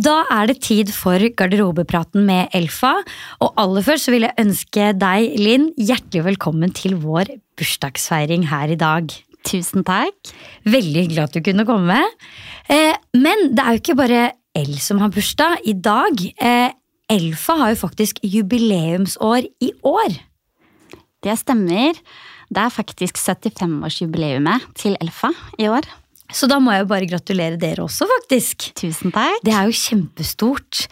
Da er det tid for garderobepraten med Elfa. Og aller først så vil jeg ønske deg, Linn, hjertelig velkommen til vår bursdagsfeiring her i dag. Tusen takk. Veldig hyggelig at du kunne komme. Eh, men det er jo ikke bare El som har bursdag i dag. Eh, Elfa har jo faktisk jubileumsår i år. Det stemmer. Det er faktisk 75-årsjubileumet til Elfa i år. Så da må jeg jo bare gratulere dere også, faktisk. Tusen takk. Det er jo kjempestort.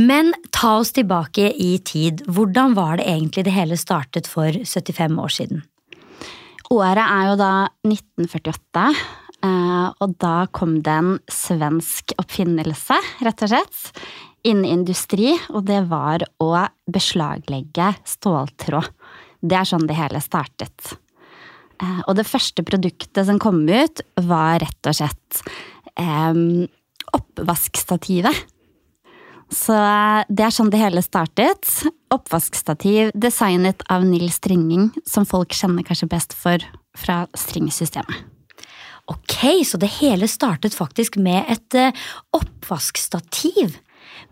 Men ta oss tilbake i tid. Hvordan var det egentlig det hele startet for 75 år siden? Året er jo da 1948, eh, og da kom det en svensk oppfinnelse, rett og slett, innen industri, og det var å beslaglegge ståltråd. Det er sånn det hele startet. Eh, og det første produktet som kom ut, var rett og slett eh, oppvaskstativet. Så eh, det er sånn det hele startet. Oppvaskstativ designet av Nils Stringing, som folk kjenner kanskje best for fra stringsystemet. Ok, så det hele startet faktisk med et oppvaskstativ.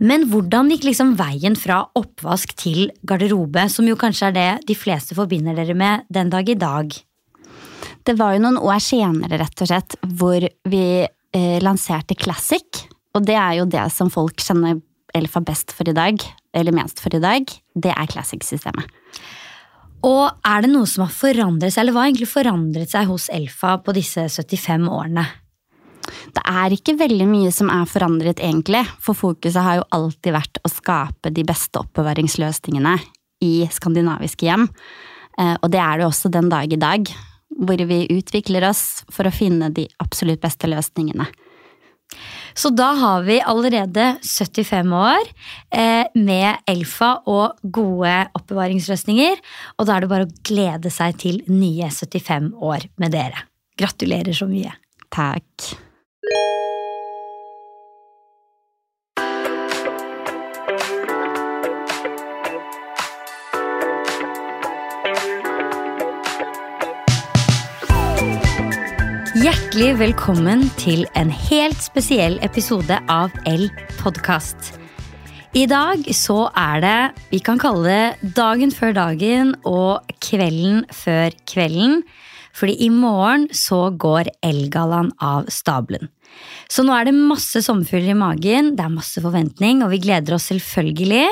Men hvordan gikk liksom veien fra oppvask til garderobe, som jo kanskje er det de fleste forbinder dere med den dag i dag? Det var jo noen år senere, rett og slett, hvor vi eh, lanserte Classic. Og det er jo det som folk kjenner Elfa best for i dag, eller mest for i dag. Det er Classic-systemet. Og er det noe som har forandret seg, eller hva har egentlig forandret seg hos Elfa på disse 75 årene? Det er ikke veldig mye som er forandret, egentlig. For fokuset har jo alltid vært å skape de beste oppbevaringsløsningene i skandinaviske hjem. Eh, og det er det også den dag i dag hvor vi utvikler oss for å finne de absolutt beste løsningene. Så da har vi allerede 75 år eh, med Elfa og gode oppbevaringsløsninger. Og da er det bare å glede seg til nye 75 år med dere. Gratulerer så mye. Takk. Hjertelig velkommen til en helt spesiell episode av L podkast. I dag så er det vi kan kalle det dagen før dagen og kvelden før kvelden. Fordi i morgen så går Elgallaen av stabelen. Så nå er det masse sommerfugler i magen, det er masse forventning, og vi gleder oss selvfølgelig.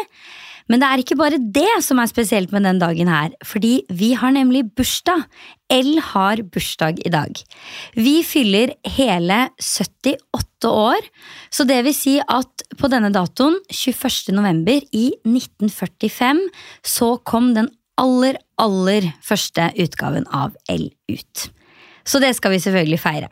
Men det er ikke bare det som er spesielt med den dagen her, fordi vi har nemlig bursdag. L har bursdag i dag. Vi fyller hele 78 år, så det vil si at på denne datoen, 21. november i 1945, så kom den aller, aller første utgaven av L ut. Så det skal vi selvfølgelig feire.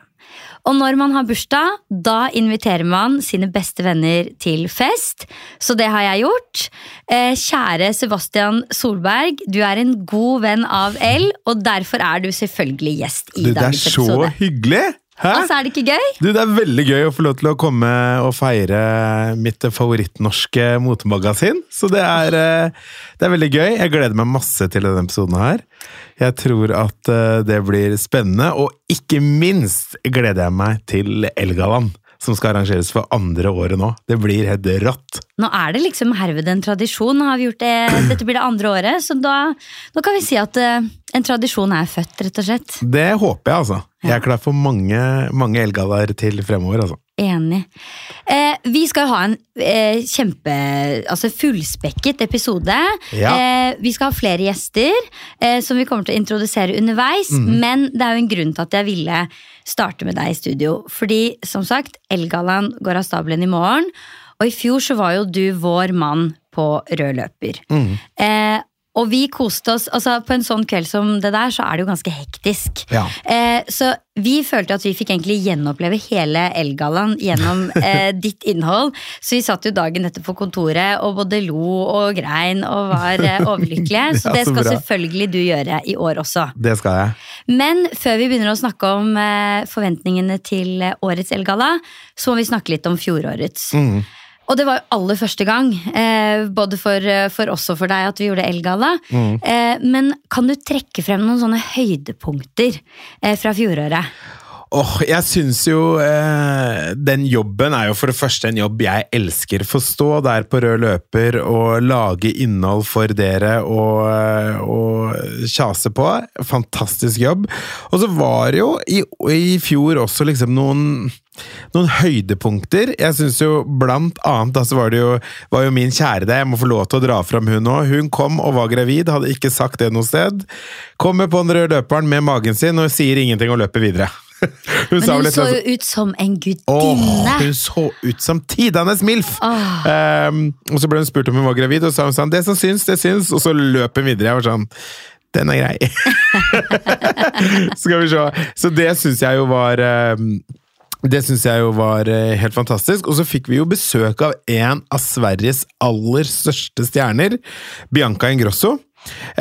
Og når man har bursdag, da inviterer man sine beste venner til fest. Så det har jeg gjort. Eh, kjære Sebastian Solberg, du er en god venn av L, og derfor er du selvfølgelig gjest i dagens episode. Det er så hyggelig! Hæ? Altså, Er det ikke gøy? Du, Det er veldig gøy å få lov til å komme og feire mitt favorittnorske motemagasin. Så det er, eh, det er veldig gøy. Jeg gleder meg masse til denne episoden her. Jeg tror at eh, det blir spennende, og ikke minst gleder jeg meg til Elgaland som skal arrangeres for andre året nå. Det blir helt rått. Nå er det liksom herved en tradisjon. Har vi gjort det, dette blir det andre året, så da, da kan vi si at uh, en tradisjon er født, rett og slett. Det håper jeg, altså. Jeg er klar for mange, mange elgallaer til fremover, altså. Enig. Eh, vi skal ha en eh, kjempe Altså fullspekket episode. Ja. Eh, vi skal ha flere gjester eh, som vi kommer til å introdusere underveis. Mm -hmm. Men det er jo en grunn til at jeg ville starte med deg i studio. Fordi som sagt, Elgallaen går av stabelen i morgen. Og i fjor så var jo du vår mann på rød løper. Mm. Og vi koste oss altså På en sånn kveld som det der, så er det jo ganske hektisk. Ja. Eh, så vi følte at vi fikk egentlig gjenoppleve hele Elgallaen gjennom eh, ditt innhold. Så vi satt jo dagen etter på kontoret og både lo og grein og var eh, overlykkelige. Så ja, det skal så selvfølgelig du gjøre i år også. Det skal jeg. Men før vi begynner å snakke om eh, forventningene til årets Elgalla, så må vi snakke litt om fjorårets. Mm. Og det var jo aller første gang, eh, både for, eh, for, oss og for deg, at vi gjorde Elgalla. Mm. Eh, men kan du trekke frem noen sånne høydepunkter eh, fra fjoråret? Åh, jeg syns jo eh, Den jobben er jo for det første en jobb jeg elsker. Få stå der på rød løper og lage innhold for dere og, eh, og kjase på. Fantastisk jobb. Og så var det jo i, i fjor også liksom noen noen høydepunkter. Jeg synes jo blant annet altså var det jo, var jo min kjære deg, jeg må få lov til å dra fram hun òg. Hun kom og var gravid, hadde ikke sagt det noe sted. Kommer på den røde løperen med magen sin og sier ingenting og løper videre. Hun Men hun så sånn- jo ut som en gudinne. hun så ut som tidenes MILF! Oh. Um, og så ble hun spurt om hun var gravid, og så sa hun sånn 'det som syns, det syns', og så løp hun videre. Jeg var sånn den er grei. Skal vi se. Så det syns jeg jo var um, det syns jeg jo var eh, helt fantastisk. Og så fikk vi jo besøk av en av Sveriges aller største stjerner, Bianca Ingrosso.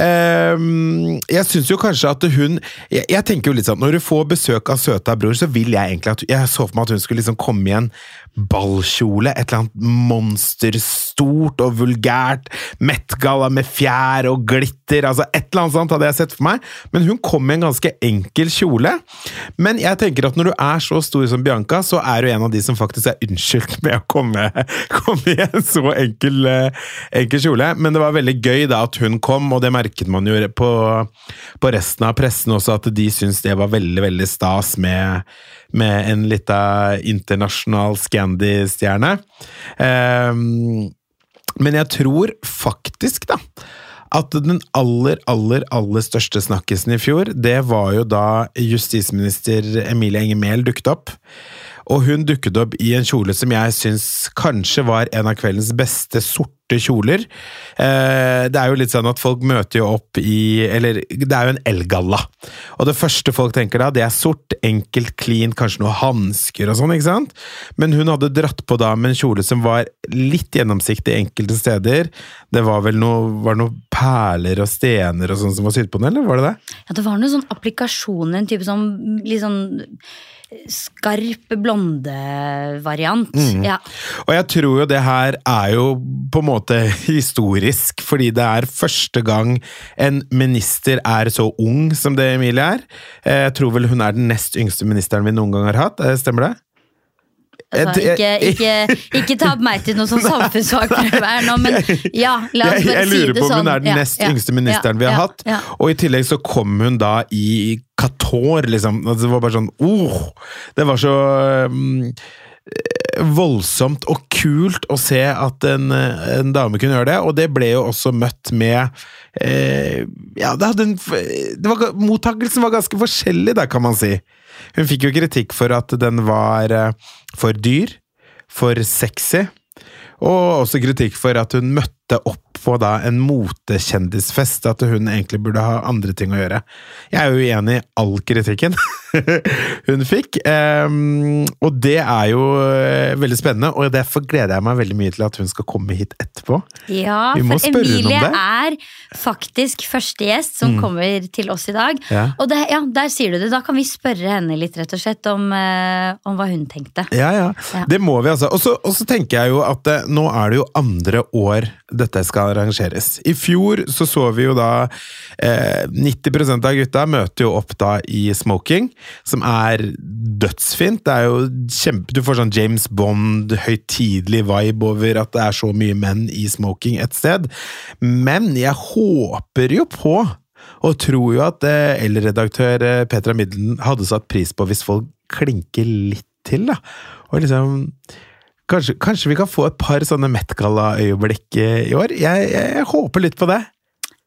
Ehm, jeg syns jo kanskje at hun jeg, jeg tenker jo litt sånn Når du får besøk av søta bror, så vil jeg egentlig at Jeg så for meg at hun skulle liksom komme i en ballkjole. Et eller annet monsterstort og vulgært. Met-galla med fjær og glitter. altså Et eller annet sånt hadde jeg sett for meg. Men hun kom i en ganske enkel kjole. Men jeg tenker at når du er så stor som Bianca, så er du en av de som faktisk er unnskyldt med å komme, komme i en så enkel, eh, enkel kjole. Men det var veldig gøy da at hun kom, og det merket man jo på, på resten av pressen også, at de syntes det var veldig, veldig stas med med en lita internasjonal Scandi-stjerne. Um, men jeg tror faktisk, da, at den aller, aller, aller største snakkisen i fjor, det var jo da justisminister Emilie Enger Mehl dukket opp. Og hun dukket opp i en kjole som jeg syns kanskje var en av kveldens beste sorte kjoler. Eh, det er jo litt sånn at folk møter jo opp i Eller det er jo en elgalla. Og det første folk tenker da, det er sort, enkelt, clean, kanskje noe hansker og sånn, ikke sant? Men hun hadde dratt på da med en kjole som var litt gjennomsiktig enkelte steder. Det var vel noe, var noe perler og stener og sånn som var sydd på den, eller var det det? Ja, det var noen sånn applikasjoner, en type sånn litt sånn skarp blondevariant. Mm. Ja. Og jeg tror jo det her er jo på en måte historisk, fordi det er første gang en minister er så ung som det Emilie er. Eh, Jeg tror vel hun er den nest yngste ministeren vi noen gang har hatt, eh, stemmer det? Altså, ikke, ikke, ikke ta meg til noe sånn samfunnsfagprøve her nå, men ja, la oss Jeg, sånn. jeg lurer på om sånn. hun er den nest yngste ministeren vi har hatt. Og i tillegg så kom hun da i kator liksom. Det var bare sånn oh, Det var så um, voldsomt og kult å se at en, en dame kunne gjøre det, og det ble jo også møtt med eh, Ja, det hadde en det var, Mottakelsen var ganske forskjellig der, kan man si. Hun fikk jo kritikk for at den var eh, for dyr, for sexy, og også kritikk for at hun møtte opp på da en motekjendisfest, at hun egentlig burde ha andre ting å gjøre. Jeg er jo uenig i all kritikken hun fikk, ehm, og det er jo eh, veldig spennende, og derfor gleder jeg meg veldig mye til at hun skal komme hit etterpå. Ja, for Emilie er faktisk første gjest som kommer til oss i dag. Ja. Og det, ja, der sier du det. Da kan vi spørre henne litt rett og slett om, uh, om hva hun tenkte. Ja, ja. Ja. Det må vi, altså. Og så- tenker jeg jo at uh, nå er det jo andre år dette skal arrangeres. I fjor så så vi jo da eh, 90% av gutta møter jo opp da i smoking, som er dødsfint. Det er jo kjempe... Du får sånn James Bond, høytidelig vibe over at det er så mye menn i smoking et sted. Men jeg håper jo på og tror jo at eh, L-redaktør eh, Petra Middelen hadde satt pris på hvis folk klinker litt til, da. Og liksom Kanskje, kanskje vi kan få et par sånne Met-galla-øyeblikk i år? Jeg, jeg, jeg håper litt på det.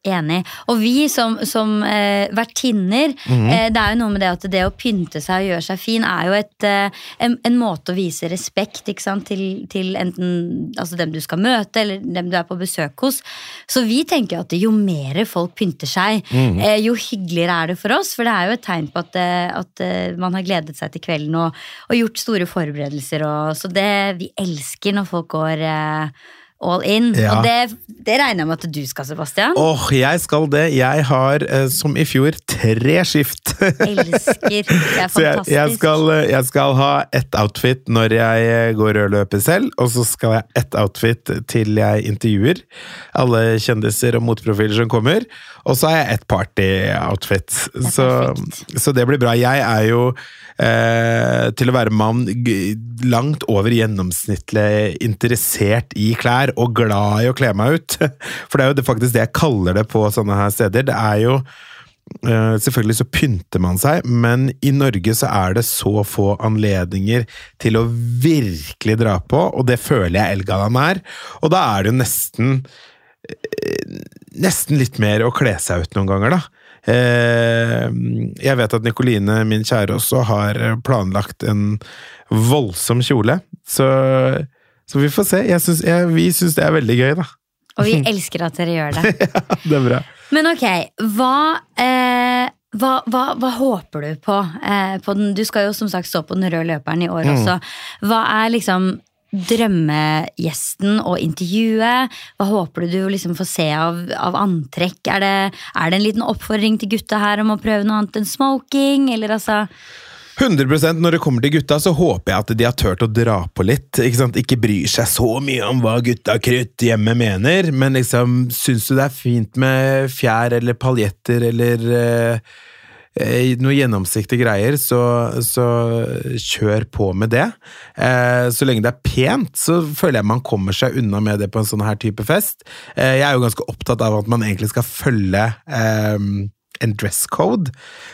Enig. Og vi som, som eh, vertinner, Mhm. eh, det er jo noe med det at det å pynte seg og gjøre seg fin er jo et, eh, en, en måte å vise respekt til, til enten altså dem du skal møte, eller dem du er på besøk hos. Så vi tenker at jo mer folk pynter seg, eh, jo hyggeligere er det for oss. For det er jo et tegn på at, eh, at eh, man har gledet seg til kvelden og, og gjort store forberedelser. Og, så det vi elsker når folk går eh, all in. Ja. Og det, det regner jeg med at du skal, Sebastian. Åh, jeg skal det. Jeg har, eh, som i fjor, tre skift. Elsker. Det er Så jeg, fantastisk. jeg, skal, eh, jeg skal ha ett outfit når jeg eh, går rød løper selv, og så skal jeg ha ett outfit til jeg intervjuer alle kjendiser og moteprofiler som kommer. Og så har jeg ett party-outfit. Så, så det blir bra. Jeg er jo eh, til å være mann langt over gjennomsnittlig interessert i klær, og glad i å kle meg ut. For det er jo det, faktisk det jeg kaller det på sånne her steder. Det er jo Eh, Selvfølgelig så pynter man seg, men i Norge så er det så få anledninger til å virkelig dra på, og det føler jeg Elgalan er. Og da er det jo nesten eh, Nesten litt mer å kle seg ut noen ganger, da. Eh, Jeg vet at Nikoline, min kjære, også har planlagt en voldsom kjole, så, så vi får se. Jeg synes, jeg, vi syns det er veldig gøy, da. Og vi elsker at dere gjør det. ja, Det er bra. Men ok, hva, eh, hva, hva, hva håper du på? Eh, på den, du skal jo som sagt stå på den røde løperen i år også. Hva er liksom drømmegjesten og intervjuet? Hva håper du du liksom får se av, av antrekk? Er det, er det en liten oppfordring til gutta her om å prøve noe annet enn smoking? Eller altså 100% Når det kommer til gutta, så håper jeg at de har turt å dra på litt. Ikke, sant? ikke bryr seg så mye om hva gutta krutt hjemme mener, men liksom, syns du det er fint med fjær eller paljetter eller eh, eh, noe gjennomsiktige greier, så, så kjør på med det. Eh, så lenge det er pent, så føler jeg man kommer seg unna med det på en sånn her type fest. Eh, jeg er jo ganske opptatt av at man egentlig skal følge eh, en dress code.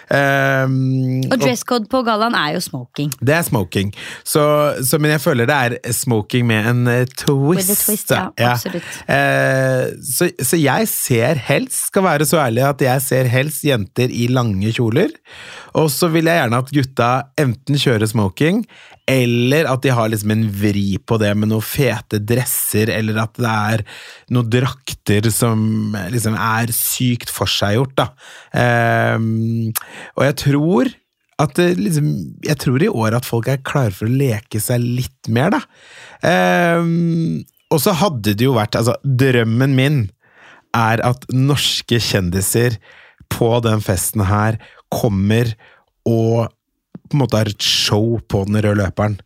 Um, Og dresscode på gallaen er jo smoking. det er smoking. Så, så, men jeg føler det er smoking med en eh, twist. Twist, ja, absolutt. Uh, så, så jeg ser helst, skal være så ærlig at jeg ser helst jenter i lange kjoler. Og så vil jeg gjerne at gutta enten kjører smoking, eller at de har liksom en vri på det med noen fete dresser, eller at det er noen drakter som liksom er sykt forseggjort, da. Um, og jeg tror at det liksom, jeg tror i år at folk er klare for å leke seg litt mer, da. Um, og så hadde det jo vært Altså, drømmen min er at norske kjendiser på den festen her kommer og på en måte er et show på den røde løperen.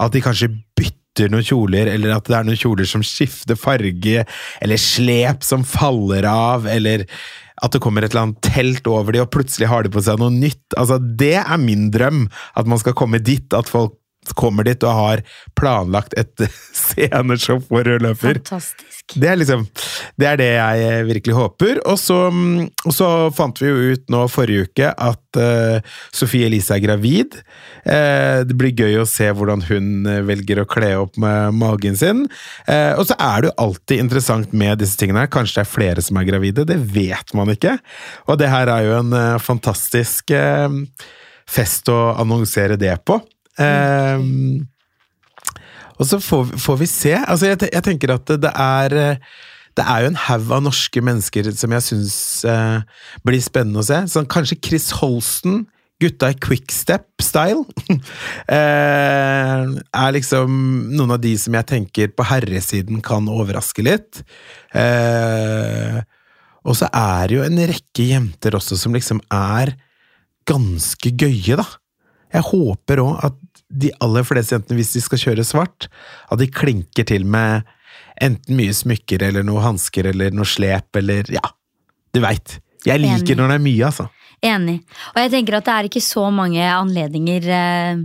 At de kanskje bytter noen kjoler, eller at det er noen kjoler som skifter farge, eller slep som faller av, eller at det kommer et eller annet telt over de, og plutselig har de på seg noe nytt. Altså, det er min drøm, at man skal komme dit, at folk kommer dit og har planlagt et sceneshow for rød løper. Fantastisk. Det er liksom Det er det jeg eh, virkelig håper. Og så, mm, og så fant vi jo ut nå forrige uke at uh, Sophie Elise er gravid. Uh, det blir gøy å se hvordan hun eh, velger å kle opp med magen sin. Uh, og så er det jo alltid interessant med disse tingene her. Kanskje det er flere som er gravide. Det vet man ikke. Og det her er jo en eh, fantastisk eh, fest å annonsere det på. Eh, og så får, får vi se. Altså, jeg, jeg tenker at det, det er det er jo en haug av norske mennesker som jeg syns eh, blir spennende å se. Sånn, kanskje Chris Holsten, gutta i quickstep-style, eh, er liksom noen av de som jeg tenker på herresiden kan overraske litt. Eh, og så er det jo en rekke jenter også som liksom er ganske gøye, da. Jeg håper òg at de aller fleste jentene, hvis de skal kjøre svart, at de klinker til med enten mye smykker eller noe hansker eller noe slep eller ja, du veit. Jeg liker Enig. når det er mye, altså. Enig. Og jeg tenker at det er ikke så mange anledninger eh,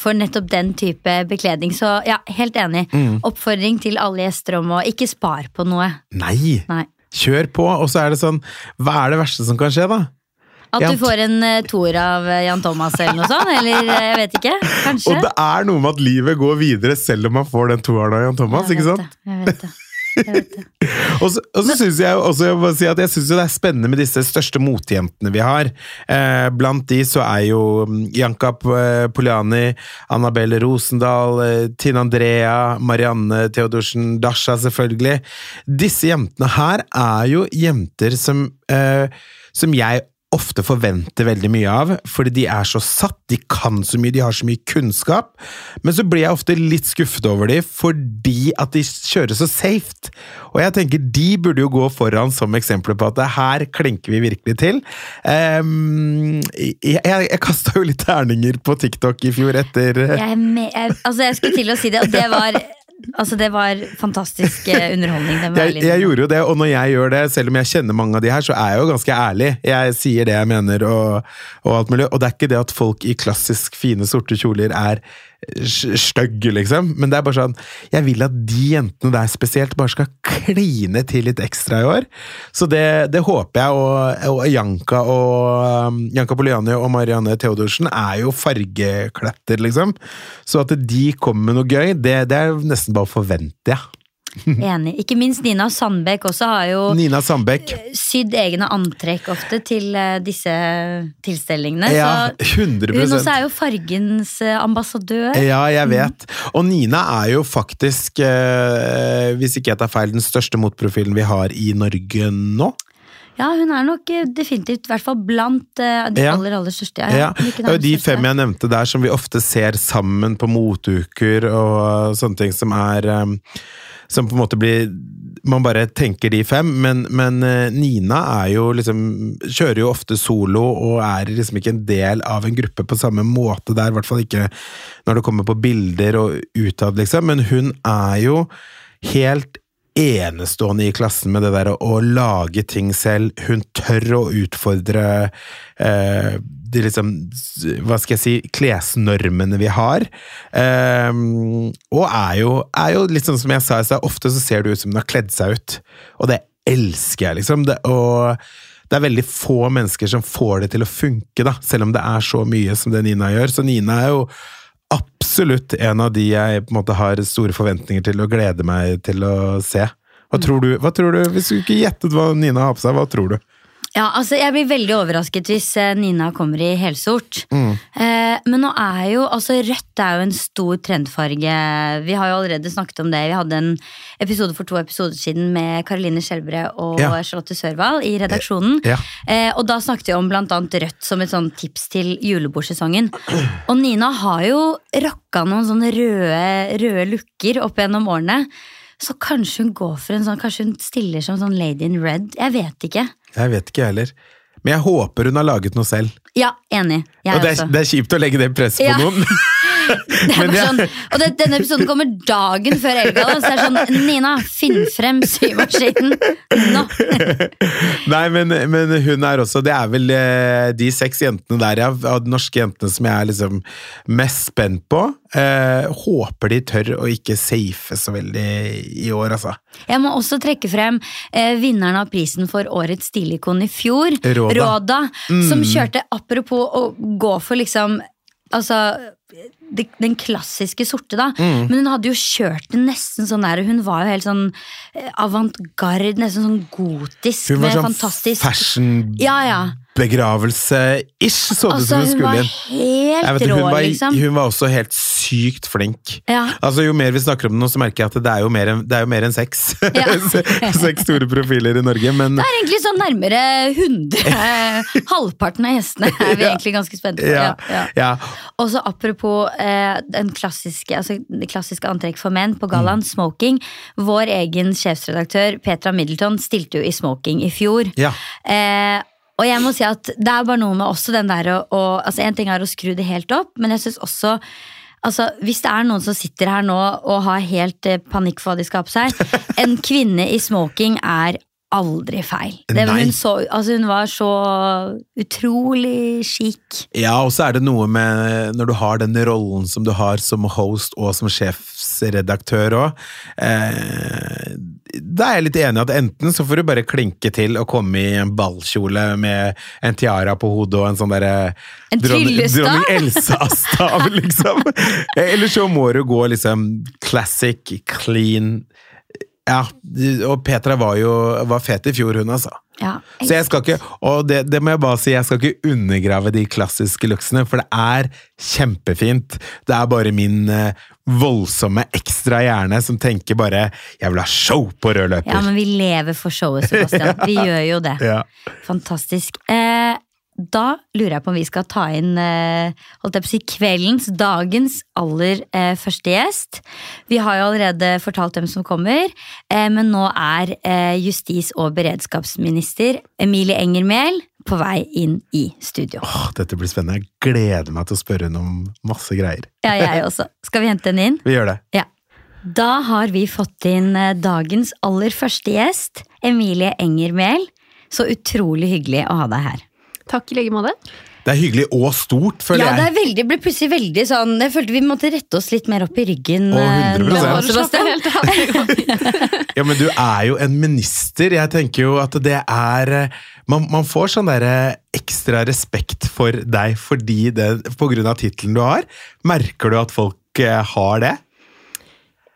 for nettopp den type bekledning. Så ja, helt enig. Mm. Oppfordring til alle gjester om å ikke spare på noe. Nei! Nei. Kjør på, og så er det sånn Hva er det verste som kan skje, da? At du får en uh, toer av eh, Jan Thomas eller noe sånt. Eller eh, jeg vet ikke. Kanskje. Og det er noe med at livet går videre selv om man får den toeren av Jan Thomas, ikke sant? det, Jeg vet det. Jeg vet det. Og så, og så synes jeg også jeg må si at jeg synes det er spennende med disse største motjentene vi har. Eh, blant de så er jo mm, Janka eh, Poliani, Annabelle Rosendal, Tine Andrea, Marianne Theodorsen, Dasha selvfølgelig. Disse jentene her er jo jenter som, eh, som jeg ofte forventer veldig mye av, fordi de er så satt, de kan så mye, de har så mye kunnskap. Men så blir jeg ofte litt skuffet over dem fordi at de kjører så safe. Og jeg tenker de burde jo gå foran som eksempler på at det her klinker vi virkelig til. Um, jeg jeg kasta jo litt terninger på TikTok i fjor etter jeg, jeg, altså jeg skulle til å si det, og det var Altså, det var fantastisk eh, underholdning. jeg, jeg gjorde jo det, og når jeg gjør det, selv om jeg kjenner mange av de her, så er jeg jo ganske ærlig. Jeg sier det jeg mener, og, og alt mulig. Og det er ikke det at folk i klassisk fine, sorte kjoler er stygge, liksom. Men det er bare sånn Jeg vil at de jentene der spesielt bare skal kline til litt ekstra i år. Så det, det håper jeg. Og, og Janka og um, Janka Poliani og Marianne Theodorsen er jo fargekletter, liksom. Så at de kommer med noe gøy, det, det er nesten bare å forvente, jeg. Enig. Ikke minst Nina Sandbekk også har jo Nina Sandbekk. sydd egne antrekk ofte til uh, disse tilstelningene. Ja, 100% Hun også er jo fargens uh, ambassadør. Ja, jeg vet. Og Nina er jo faktisk, hvis ikke jeg tar feil, den største motprofilen vi har i Norge nå. Ja, hun er nok definitivt i hvert fall blant de ja. aller aller største. Ja, ja. Det er jo de fem jeg nevnte der som vi ofte ser sammen på moteuker og sånne ting som er som på en måte blir Man bare tenker de fem, men, men eh, Nina er jo liksom Kjører jo ofte solo og er liksom ikke en del av en gruppe på samme måte der, i hvert fall ikke når det kommer på bilder og utad, liksom, men hun er jo helt enestående i klassen med det der å, lage ting selv. Hun tør å utfordre eh, de liksom Hva skal jeg si klesnormene vi har. Um, og er jo, er jo, litt sånn som jeg sa i stad, ofte så ser det ut som hun har kledd seg ut. Og det elsker jeg, liksom. Det, og det er veldig få mennesker som får det til å funke, da, selv om det er så mye som det Nina gjør. Så Nina er jo absolutt en av de jeg på en måte har store forventninger til og gleder meg til å se. Hva tror du, hva tror du Hvis du ikke gjettet hva Nina har på seg, hva tror du? Ja, altså Jeg blir veldig overrasket hvis eh, Nina kommer i helsort. Mm. Eh, men nå er jo altså rødt er jo en stor trendfarge. Vi har jo allerede snakket om det. Vi hadde en episode for to episoder siden med Karoline Skjelbre og ja. Charlotte Sørvald i redaksjonen. Ja. Eh, og da snakket vi om annet rødt som et sånn tips til julebordsesongen. Og Nina har jo rocka noen sånne røde, røde looker opp gjennom årene. Så kanskje hun går for en sånn, kanskje hun stiller som sånn Lady in Red. Jeg vet ikke. Jeg vet ikke heller. Men jeg håper hun har laget noe selv. Ja, enig. Jeg og det er, det er, kjipt å legge det presset på ja. noen. ja. sånn, og det, denne episoden kommer dagen før Elgala, så det er sånn Nina, finn frem symaskinen nå! Nei, men, men, hun er også Det er vel eh, de seks jentene der, ja, av de norske jentene som jeg er liksom mest spent på. Eh, håper de tør å ikke safe så veldig i år, altså. Jeg må også trekke frem eh, vinneren av prisen for Årets stilikon i fjor, Råda, Råda mm. som kjørte apropos å gå for liksom Altså den klassiske sorte, da. Mm. Men hun hadde jo kjørt det nesten sånn der Hun var jo helt sånn eh, avantgarde, nesten sånn gotisk. Hun var sånn fantastisk fashion ja, ja begravelse-ish, så det altså, som hun skulle inn. Helt rå, hun, var, liksom. hun var også helt sykt flink. Ja. Altså, jo mer vi snakker om det nå, så merker jeg at det er jo mer er jo mer enn seks. Ja. seks store profiler i Norge, men Det er egentlig sånn nærmere 100. Halvparten av gjestene er vi egentlig ganske spente på. Ja. Ja. Og så apropos eh, den klassiske, altså, det klassiske antrekk for menn på gallaen, mm. smoking. Vår egen sjefsredaktør Petra Middleton stilte jo i smoking i fjor. Ja. Eh, og jeg må si at det er bare noe med også den der å, altså En ting er å skru det helt opp, men jeg syns også Altså, Hvis det er noen som sitter her nå og har helt eh, panikk for hva de skal ha på seg En kvinne i smoking er aldri feil. Det, hun, så, altså, hun, var så utrolig chic. Ja, og så er det noe med når du har den rollen som du har som host og som sjefsredaktør òg. Eh, da er jeg litt enig at enten så får du bare klinke til og komme i en ballkjole med en tiara på hodet og en sånn derre? Dronning Elsa-stav, liksom. Eller så må du gå liksom classic, clean Ja, og Petra var jo var fet i fjor, hun, altså. Ja, jeg så jeg skal ikke, og det, det, må jeg bare si, jeg skal ikke undergrave de klassiske looksene, for det er kjempefint. Det er bare min eh, voldsomme ekstra hjerne som tenker bare 'jeg vil ha show på rød løper'. Ja, men vi lever for showet, Sebastian. Vi gjør jo det. Ja. Fantastisk. Eh, da lurer jeg på om vi skal ta inn eh, holdt jeg på å si, kveldens, dagens aller eh, første gjest. Vi har jo allerede fortalt hvem som kommer, eh, men nå er justis- og beredskapsminister Emilie Enger Mehl på vei inn i studio. Åh, dette blir spennende. Jeg gleder meg til å spørre henne om masse greier. Ja, jeg også. Skal vi hente henne inn? Vi gjør det. Ja. Da har vi fått inn dagens aller første gjest, Emilie Enger Mehl. Så utrolig hyggelig å ha deg her. Takk i like måte. Det er hyggelig og stort, føler Ja, det jeg. er veldig, ble plutselig veldig sånn Jeg følte vi måtte rette oss litt mer opp i ryggen. Eh, 100%. Det går fint. Ja, men du er jo en minister. Jeg tenker jo at det er eh, Man, man får sånn derre ekstra respekt for deg fordi det, på grunn av tittelen du har. Merker du at folk eh, har det?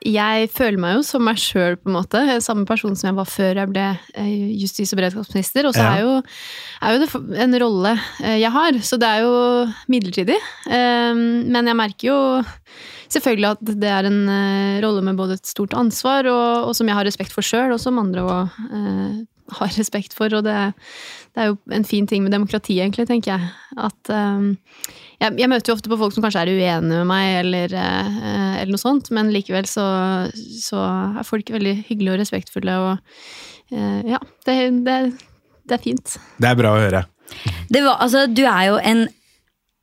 Jeg føler meg jo som meg sjøl, på en måte. Samme person som jeg var før jeg ble eh, justis- og beredskapsminister. Og så Ja. er, jo, er jo det en rolle eh, jeg har, så det er jo midlertidig. Eh, Men jeg merker jo selvfølgelig at det er en eh, rolle med både et stort ansvar, og, og som jeg har respekt for sjøl, og som andre òg har respekt for. Og det, det er jo en fin ting med demokrati, egentlig, tenker jeg. At eh, jeg, jeg møter jo ofte på folk som kanskje er uenige med meg, eller, uh, eller noe sånt, men likevel så, så er folk veldig hyggelige og respektfulle, og uh, ja, det, det, det er fint. Det er bra å høre. Det var, altså, du er jo en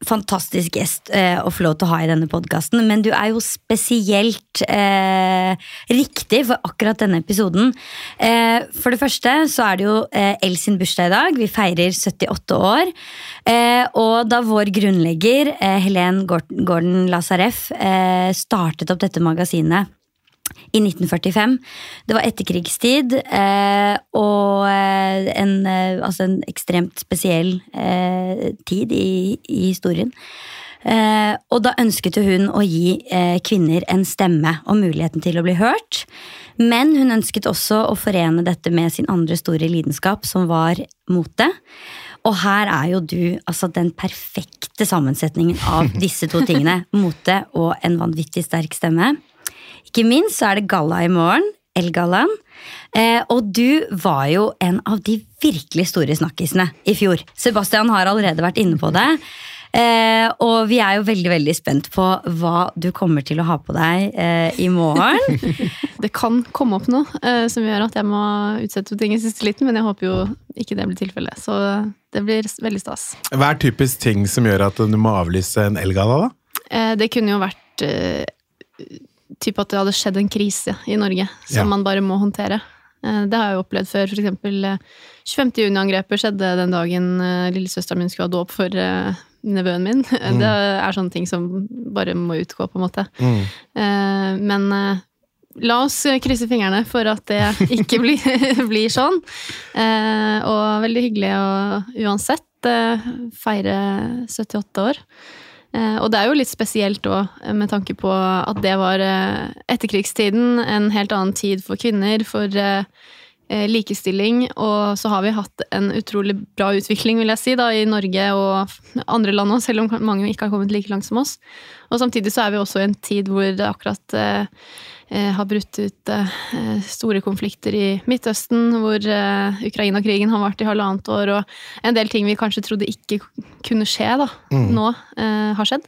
fantastisk gjest eh, å få lov til å ha i denne podkasten, men du er jo spesielt eh, riktig for akkurat denne episoden. Eh, for det første så er det jo eh, El sin bursdag i dag. Vi feirer 78 år. Eh, og da vår grunnlegger, eh, Helen Gordon, Lazareff, eh, startet opp dette magasinet i 1945. Det var etterkrigstid, eh, og eh, en, eh, altså en ekstremt spesiell eh, tid i, i historien. Eh, og da ønsket hun å gi eh, kvinner en stemme og muligheten til å bli hørt. Men hun ønsket også å forene dette med sin andre store lidenskap, som var mote. Og her er jo du altså den perfekte sammensetningen av disse to tingene. Mote og en vanvittig sterk stemme. Ikke minst så er det galla i morgen, Elgallaen. Eh, og du var jo en av de virkelig store snakkisene i fjor. Sebastian har allerede vært inne på det. Eh, og vi er jo veldig veldig spent på hva du kommer til å ha på deg eh, i morgen. Det kan komme opp noe eh, som gjør at jeg må utsette ting i siste liten, men jeg håper jo ikke det blir tilfellet. Så det blir veldig stas. Hva er typisk ting som gjør at du må avlyse en elgalla, da? Eh, Det kunne jo vært eh, typ at det hadde skjedd en krise i Norge som Ja. man bare må håndtere. Eh, Det har jeg jo opplevd før. For eksempel eh, 25. juni-angrepet skjedde den dagen eh, lillesøsteren min skulle ha dåp for nevøen min. Det er sånne ting som bare må utgå, på en måte. Mm. Men la oss krysse fingrene for at det ikke blir, blir sånn. Og veldig hyggelig å uansett feire 78 år. Eh, Og det er jo litt spesielt òg, med tanke på at det var eh, etterkrigstiden, en helt annen tid for kvinner, for eh, eh, likestilling, og så har vi hatt en utrolig bra utvikling, vil jeg si, da, i Norge og andre land òg, selv om mange ikke har kommet like langt som oss. Og samtidig så er vi også i en tid hvor det akkurat eh, eh, har brutt ut eh, store konflikter i Midtøsten, hvor eh, Ukraina-krigen har vart i halvannet år, og en del ting vi kanskje trodde ikke kunne skje, da, nå eh, har skjedd.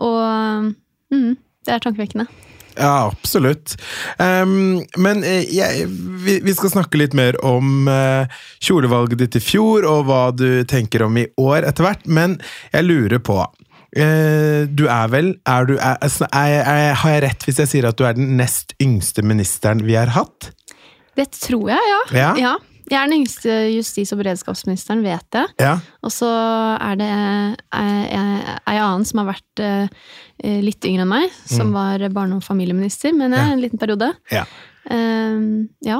Og mm, det er tankevekkende. Ja, absolutt. Um, men eh, jeg, vi, vi skal snakke litt mer om uh, kjolevalget ditt i fjor, og hva du tenker om i år etter hvert, men jeg lurer på eh, Du er vel er du, er, altså, er, er, Har jeg rett hvis jeg sier at du er den nest yngste ministeren vi har hatt? Det tror jeg, ja. Ja? Jeg er den yngste justis- og beredskapsministeren, vet jeg. Ja. Og så er det ei annen som har vært eh, litt yngre enn meg, som var barne- og familieminister, men jeg, Ja. en liten periode. ja. Ehm, ja.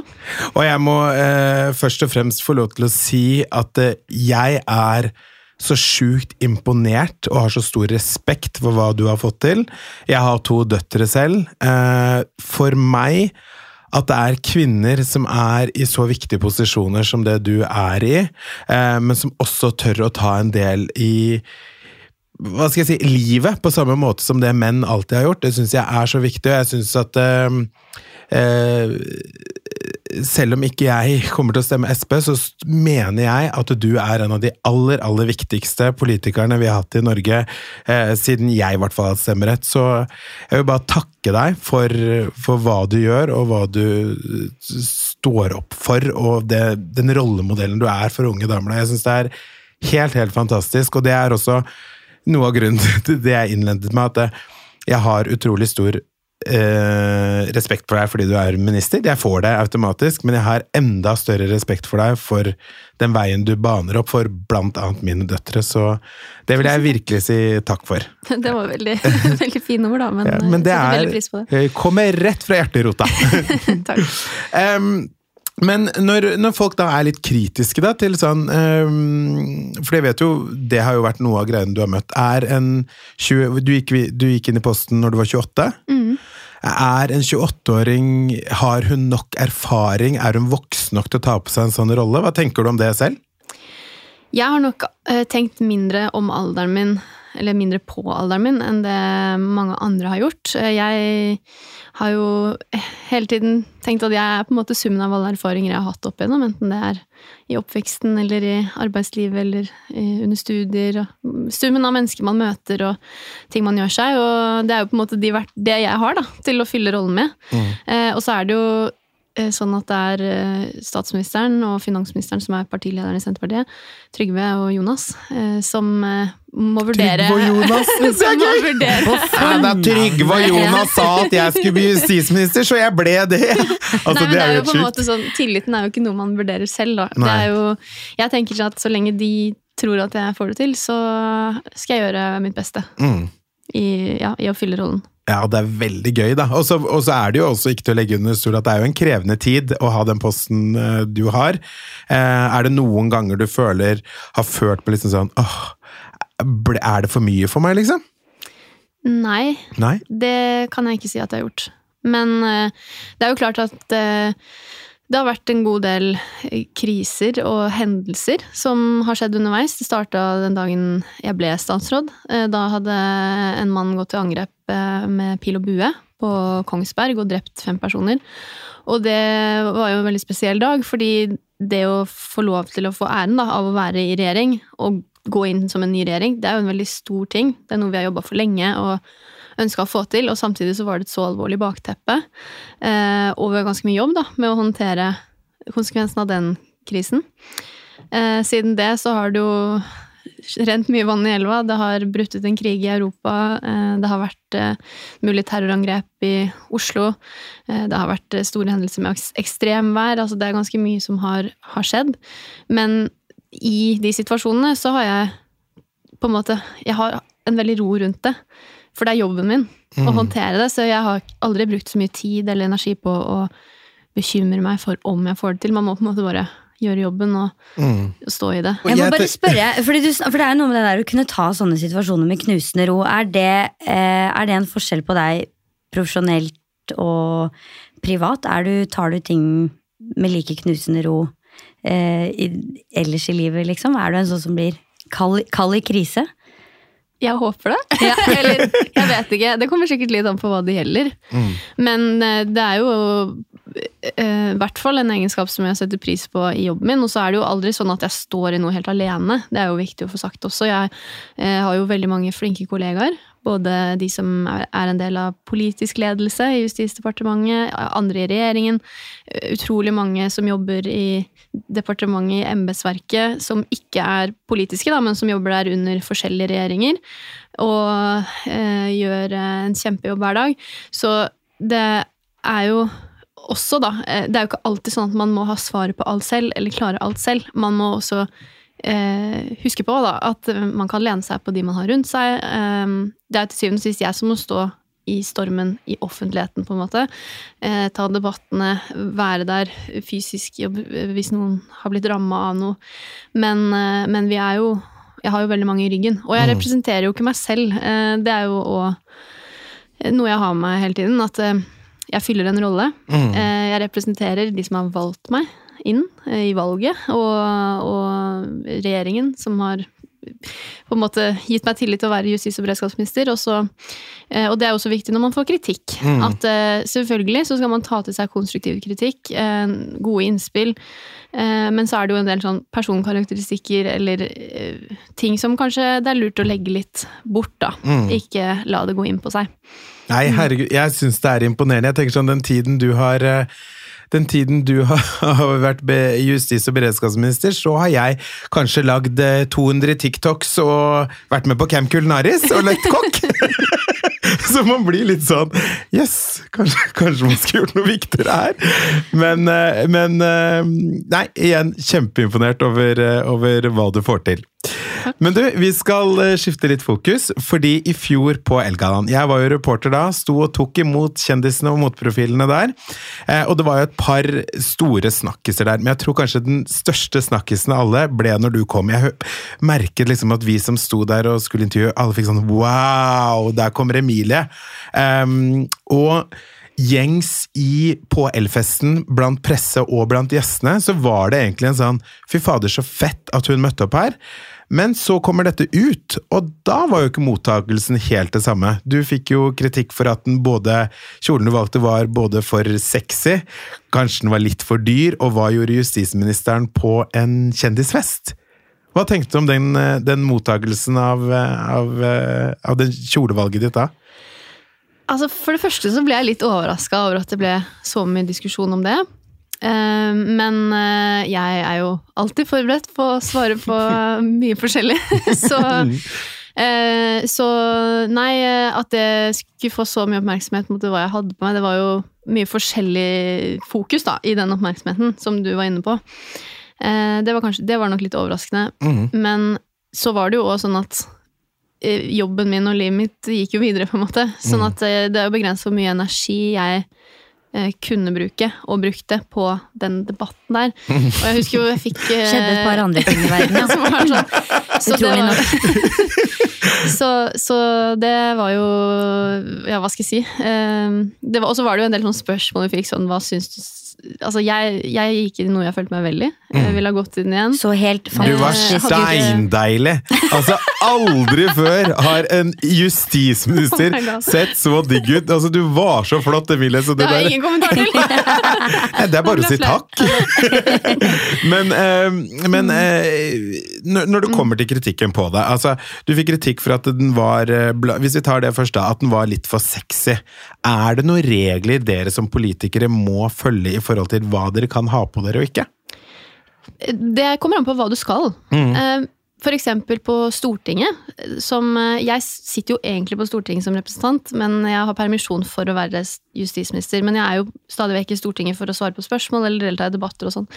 Og jeg må eh, først og fremst få lov til å si at eh, jeg er så sjukt imponert og har så stor respekt for hva du har fått til. Jeg har to døtre selv. Eh, for meg at det er kvinner som er i så viktige posisjoner som det du er i, eh, men som også tør å ta en del i hva skal jeg si, livet, på samme måte som det menn alltid har gjort. Det syns jeg er så viktig, og jeg syns at eh, eh, selv om ikke jeg kommer til å stemme Sp, så mener jeg at du er en av de aller, aller viktigste politikerne vi har hatt i Norge, eh, siden jeg i hvert fall har stemmerett. Så jeg vil bare takke deg for, for hva du gjør, og hva du står opp for, og det, den rollemodellen du er for unge damer. Jeg syns det er helt, helt fantastisk, og det er også noe av grunnen til det jeg innledet med, at eh, jeg har utrolig stor eh, respekt for deg fordi du er minister. Jeg får det automatisk, men jeg har enda større respekt for deg for den veien du baner opp for blant annet mine døtre, så det vil jeg virkelig si takk for. Det var veldig, veldig fine ord, da, men, Ja, men det er veldig pris på det. eh, Kommer rett fra hjerterota. Takk. Em, men når, når folk da er litt kritiske da, til sånn em, For jeg vet jo, det har jo vært noe av greiene du har møtt. Er en 20, du, gikk, du gikk inn i posten når du var 28. Mm. Er en 28-åring Har hun nok erfaring? Er hun voksen nok til å ta på seg en sånn rolle? Hva tenker du om det selv? Jeg har nok eh, tenkt mindre om alderen min, eller mindre på alderen min, enn det mange andre har gjort. Eh, Jeg har jo hele tiden tenkt at jeg er på en måte summen av alle erfaringer jeg har hatt opp igjennom, enten det er i oppveksten eller i arbeidslivet eller eh, under studier. Summen av mennesker man møter og ting man gjør seg, og det er jo på en måte de, det jeg har da, til å fylle rollen med. Mm. og så er det jo eh, sånn at det er eh, statsministeren og finansministeren som er partilederen i Senterpartiet, Trygve og Jonas, eh, som eh, må vurdere Trygve og Jonas? Det er gøy! Ja, da Trygve og Jonas sa at jeg skulle bli justisminister, så jeg ble det! Altså, Nei, men det er jo på en måte sånn, Tilliten er jo ikke noe man vurderer selv. Da. Det er jo, jeg tenker at så lenge de tror at jeg får det til, så skal jeg gjøre mitt beste Mm. i, ja, i å fylle rollen. Ja, det er veldig gøy, da. Og så og så er det jo også ikke til å legge under stol at det er jo en krevende tid å ha den posten eh, du har. Eh, er det noen ganger du føler har ført på liksom sånn åh, er det for mye for meg, liksom? Nei, Nei? det kan jeg ikke si at jeg har gjort. Men uh, det er jo klart at uh, det har vært en god del eh, kriser og hendelser som har skjedd underveis. Det starta den dagen jeg ble statsråd. Da hadde en mann gått til angrep med pil og bue på Kongsberg og drept fem personer. Og det var jo en veldig spesiell dag, fordi det å få lov til å få æren da, av å være i regjering, og gå inn som en ny regjering, det er jo en veldig stor ting. Det er noe vi har jobba for lenge og ønska å få til, og samtidig så var det et så alvorlig bakteppe eh, har ganske mye jobb da, med å håndtere konsekvensen av den krisen. Eh, siden det så har det jo rent mye vann i elva. Det har brutt ut en krig i Europa. Eh, det har vært eh, mulig terrorangrep i Oslo. Eh, det har vært eh, store hendelser med ekstremvær. Altså det er ganske mye som har, har skjedd. Men i de situasjonene så har jeg på en måte Jeg har en veldig ro rundt det. For det er jobben min å håndtere det, så jeg har aldri brukt så mye tid eller energi på å bekymre meg for om jeg får det til. Man må på en måte bare gjøre jobben og Mm. stå i det. Jeg må bare spørre, fordi du, for det er jo noe med det der å kunne ta sånne situasjoner med knusende ro. Er det, eh, er det en forskjell på deg profesjonelt og privat? Er du, tar du ting med like knusende ro eh, i, ellers i livet, liksom? Er du en sånn som blir kald, kald i krise? Jeg håper det. Eller jeg vet ikke. Det kommer sikkert litt an på hva det gjelder. Mm. Men eh, det er jo eh, i hvert fall en egenskap som jeg setter pris på i jobben min. Og så er det jo aldri sånn at jeg står i noe helt alene. Det er jo viktig å få sagt også. Jeg eh, har jo veldig mange flinke kollegaer. Både de som er en del av politisk ledelse i Justisdepartementet, andre i regjeringen. Utrolig mange som jobber i departementet, i embetsverket, som ikke er politiske, da, men som jobber der under forskjellige regjeringer. Og eh, gjør eh, en kjempejobb hver dag. Så det er jo også, da eh, Det er jo ikke alltid sånn at man må ha svaret på alt selv, eller klare alt selv. Man må også eh, huske på da, at man kan lene seg på de man har rundt seg. Eh, det er til syvende og sist jeg som må stå i stormen i offentligheten, på en måte. Eh, ta debattene, være der fysisk hvis noen har blitt ramma av noe. Men, eh, men vi er jo Jeg har jo veldig mange i ryggen. Og jeg Mm. representerer jo ikke meg selv. Eh, det er jo òg noe jeg har med meg hele tiden. At eh, jeg fyller en rolle. Mm. Eh, Jeg representerer de som har valgt meg inn eh, i valget, og, og regjeringen som har på en måte gitt meg tillit til å være justis- og beredskapsminister. Og, så, eh, og det er også viktig når man får kritikk. Mm. At eh, selvfølgelig så skal man ta til seg konstruktiv kritikk, gode innspill. Men så er det jo en del sånn personkarakteristikker eller ting som kanskje det er lurt å legge litt bort, da. Mm. Ikke la det gå inn på seg. Nei, herregud, jeg syns det er imponerende. Jeg tenker sånn, Den tiden du har den tiden du har vært justis- og beredskapsminister, så har jeg kanskje lagd eh, 200 TikToks og vært med på Camp Culinaris og lekt kokk. Så man blir litt sånn Yes, kanskje, kanskje man skulle gjort noe viktigere her. Men, eh, men eh, Nei, igjen kjempeimponert over, eh, over hva du får til. Men du, vi skal eh, skifte litt fokus, fordi i fjor på Elgaland Jeg var jo reporter da, sto og tok imot kjendisene og motprofilene der. Eh, og det var jo et par store snakkiser der, men jeg tror kanskje den største snakkisen av alle ble når du kom. Jeg merket liksom at vi som sto der og skulle intervjue, alle fikk sånn wow, der kommer Emilie. Um, og gjengs i på Elfesten blant presse og blant gjestene, så var det egentlig en sånn fy fader, så fett at hun møtte opp her. Men så kommer dette ut, og da var jo ikke mottakelsen helt det samme. Du fikk jo kritikk for at den både, kjolen du valgte var både for sexy, kanskje den var litt for dyr, og hva gjorde justisministeren på en kjendisfest? Hva tenkte du om den, eh, den mottakelsen av, eh, av, eh, av den kjolevalget ditt da? Altså, For det første så ble jeg litt overraska over at det ble så mye diskusjon om det. Eh, Men eh, jeg er jo alltid forberedt på å svare på mye forskjellig. Så, eh, så nei, at det skulle få så mye oppmerksomhet mot hva jeg hadde på meg, det var jo mye forskjellig fokus da, i den oppmerksomheten som du var inne på. Det var, kanskje, det var nok litt overraskende. Mm. Men så var det jo også sånn at jobben min og livet mitt gikk jo videre, på en måte. Sånn Mm. at det er jo begrenset hvor mye energi jeg kunne bruke, og brukte, på den debatten der. Og jeg husker jo jeg fikk eh, Skjedde et par andre ting i verden, ja. som var sånn. Så det Utrolig var, så, så det var jo Ja, hva skal jeg si? Eh, var- Og så var det jo en del sånne spørsmål vi fikk sånn Hva syns du Altså, jeg, jeg gikk inn i noe jeg følte meg veldig. Jeg ville ha gått inn igjen. Så helt Du var steindeilig! Altså, aldri før har en justisminister Oh sett så digg ut. Altså, du var så flott, Emilie. Så det, Det har der, ingen kommentar til! Det er bare å si takk. men eh, men eh, når det kommer til kritikken på deg altså, Du fikk kritikk for at den var eh, Hvis vi tar det først, da. At den var litt for sexy. Er det noen regler dere som politikere må følge i forhold til hva dere kan ha på dere og ikke? Det kommer an på hva du skal. Mm. F.eks. For eksempel på Stortinget. Som, eh, jeg sitter jo egentlig på Stortinget som representant, men jeg har permisjon for å være justisminister. Men jeg er jo stadig vekk i Stortinget for å svare på spørsmål eller delta i debatter og sånn.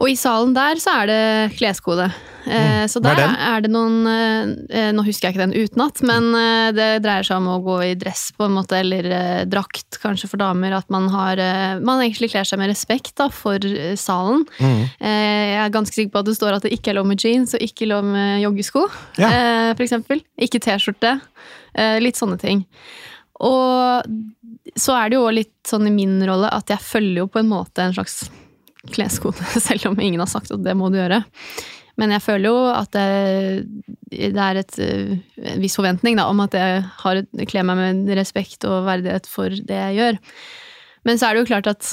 Og i salen der så er det kleskode. Eh, Så Mm. Er der er, er det noen eh, Nå husker jeg ikke den utenat, men eh, det dreier seg om å gå i dress på en måte, eller eh, drakt kanskje for damer. At man har eh, Man egentlig kler seg med respekt da, for eh, salen. Mm. Eh, Jeg er ganske sikker på at det står at det ikke er lov med jeans og ikke lov med joggesko. Ja. eh, For eksempel. Ikke T-skjorte. Eh, Litt sånne ting. Og så er det jo litt sånn i min rolle at jeg følger jo på en måte en slags kleskode, selv om ingen har sagt at det må du gjøre. Men jeg føler jo at det, det er et, eh, en viss forventning da, om at jeg har kler meg med respekt og verdighet for det jeg gjør. Men så er det jo klart at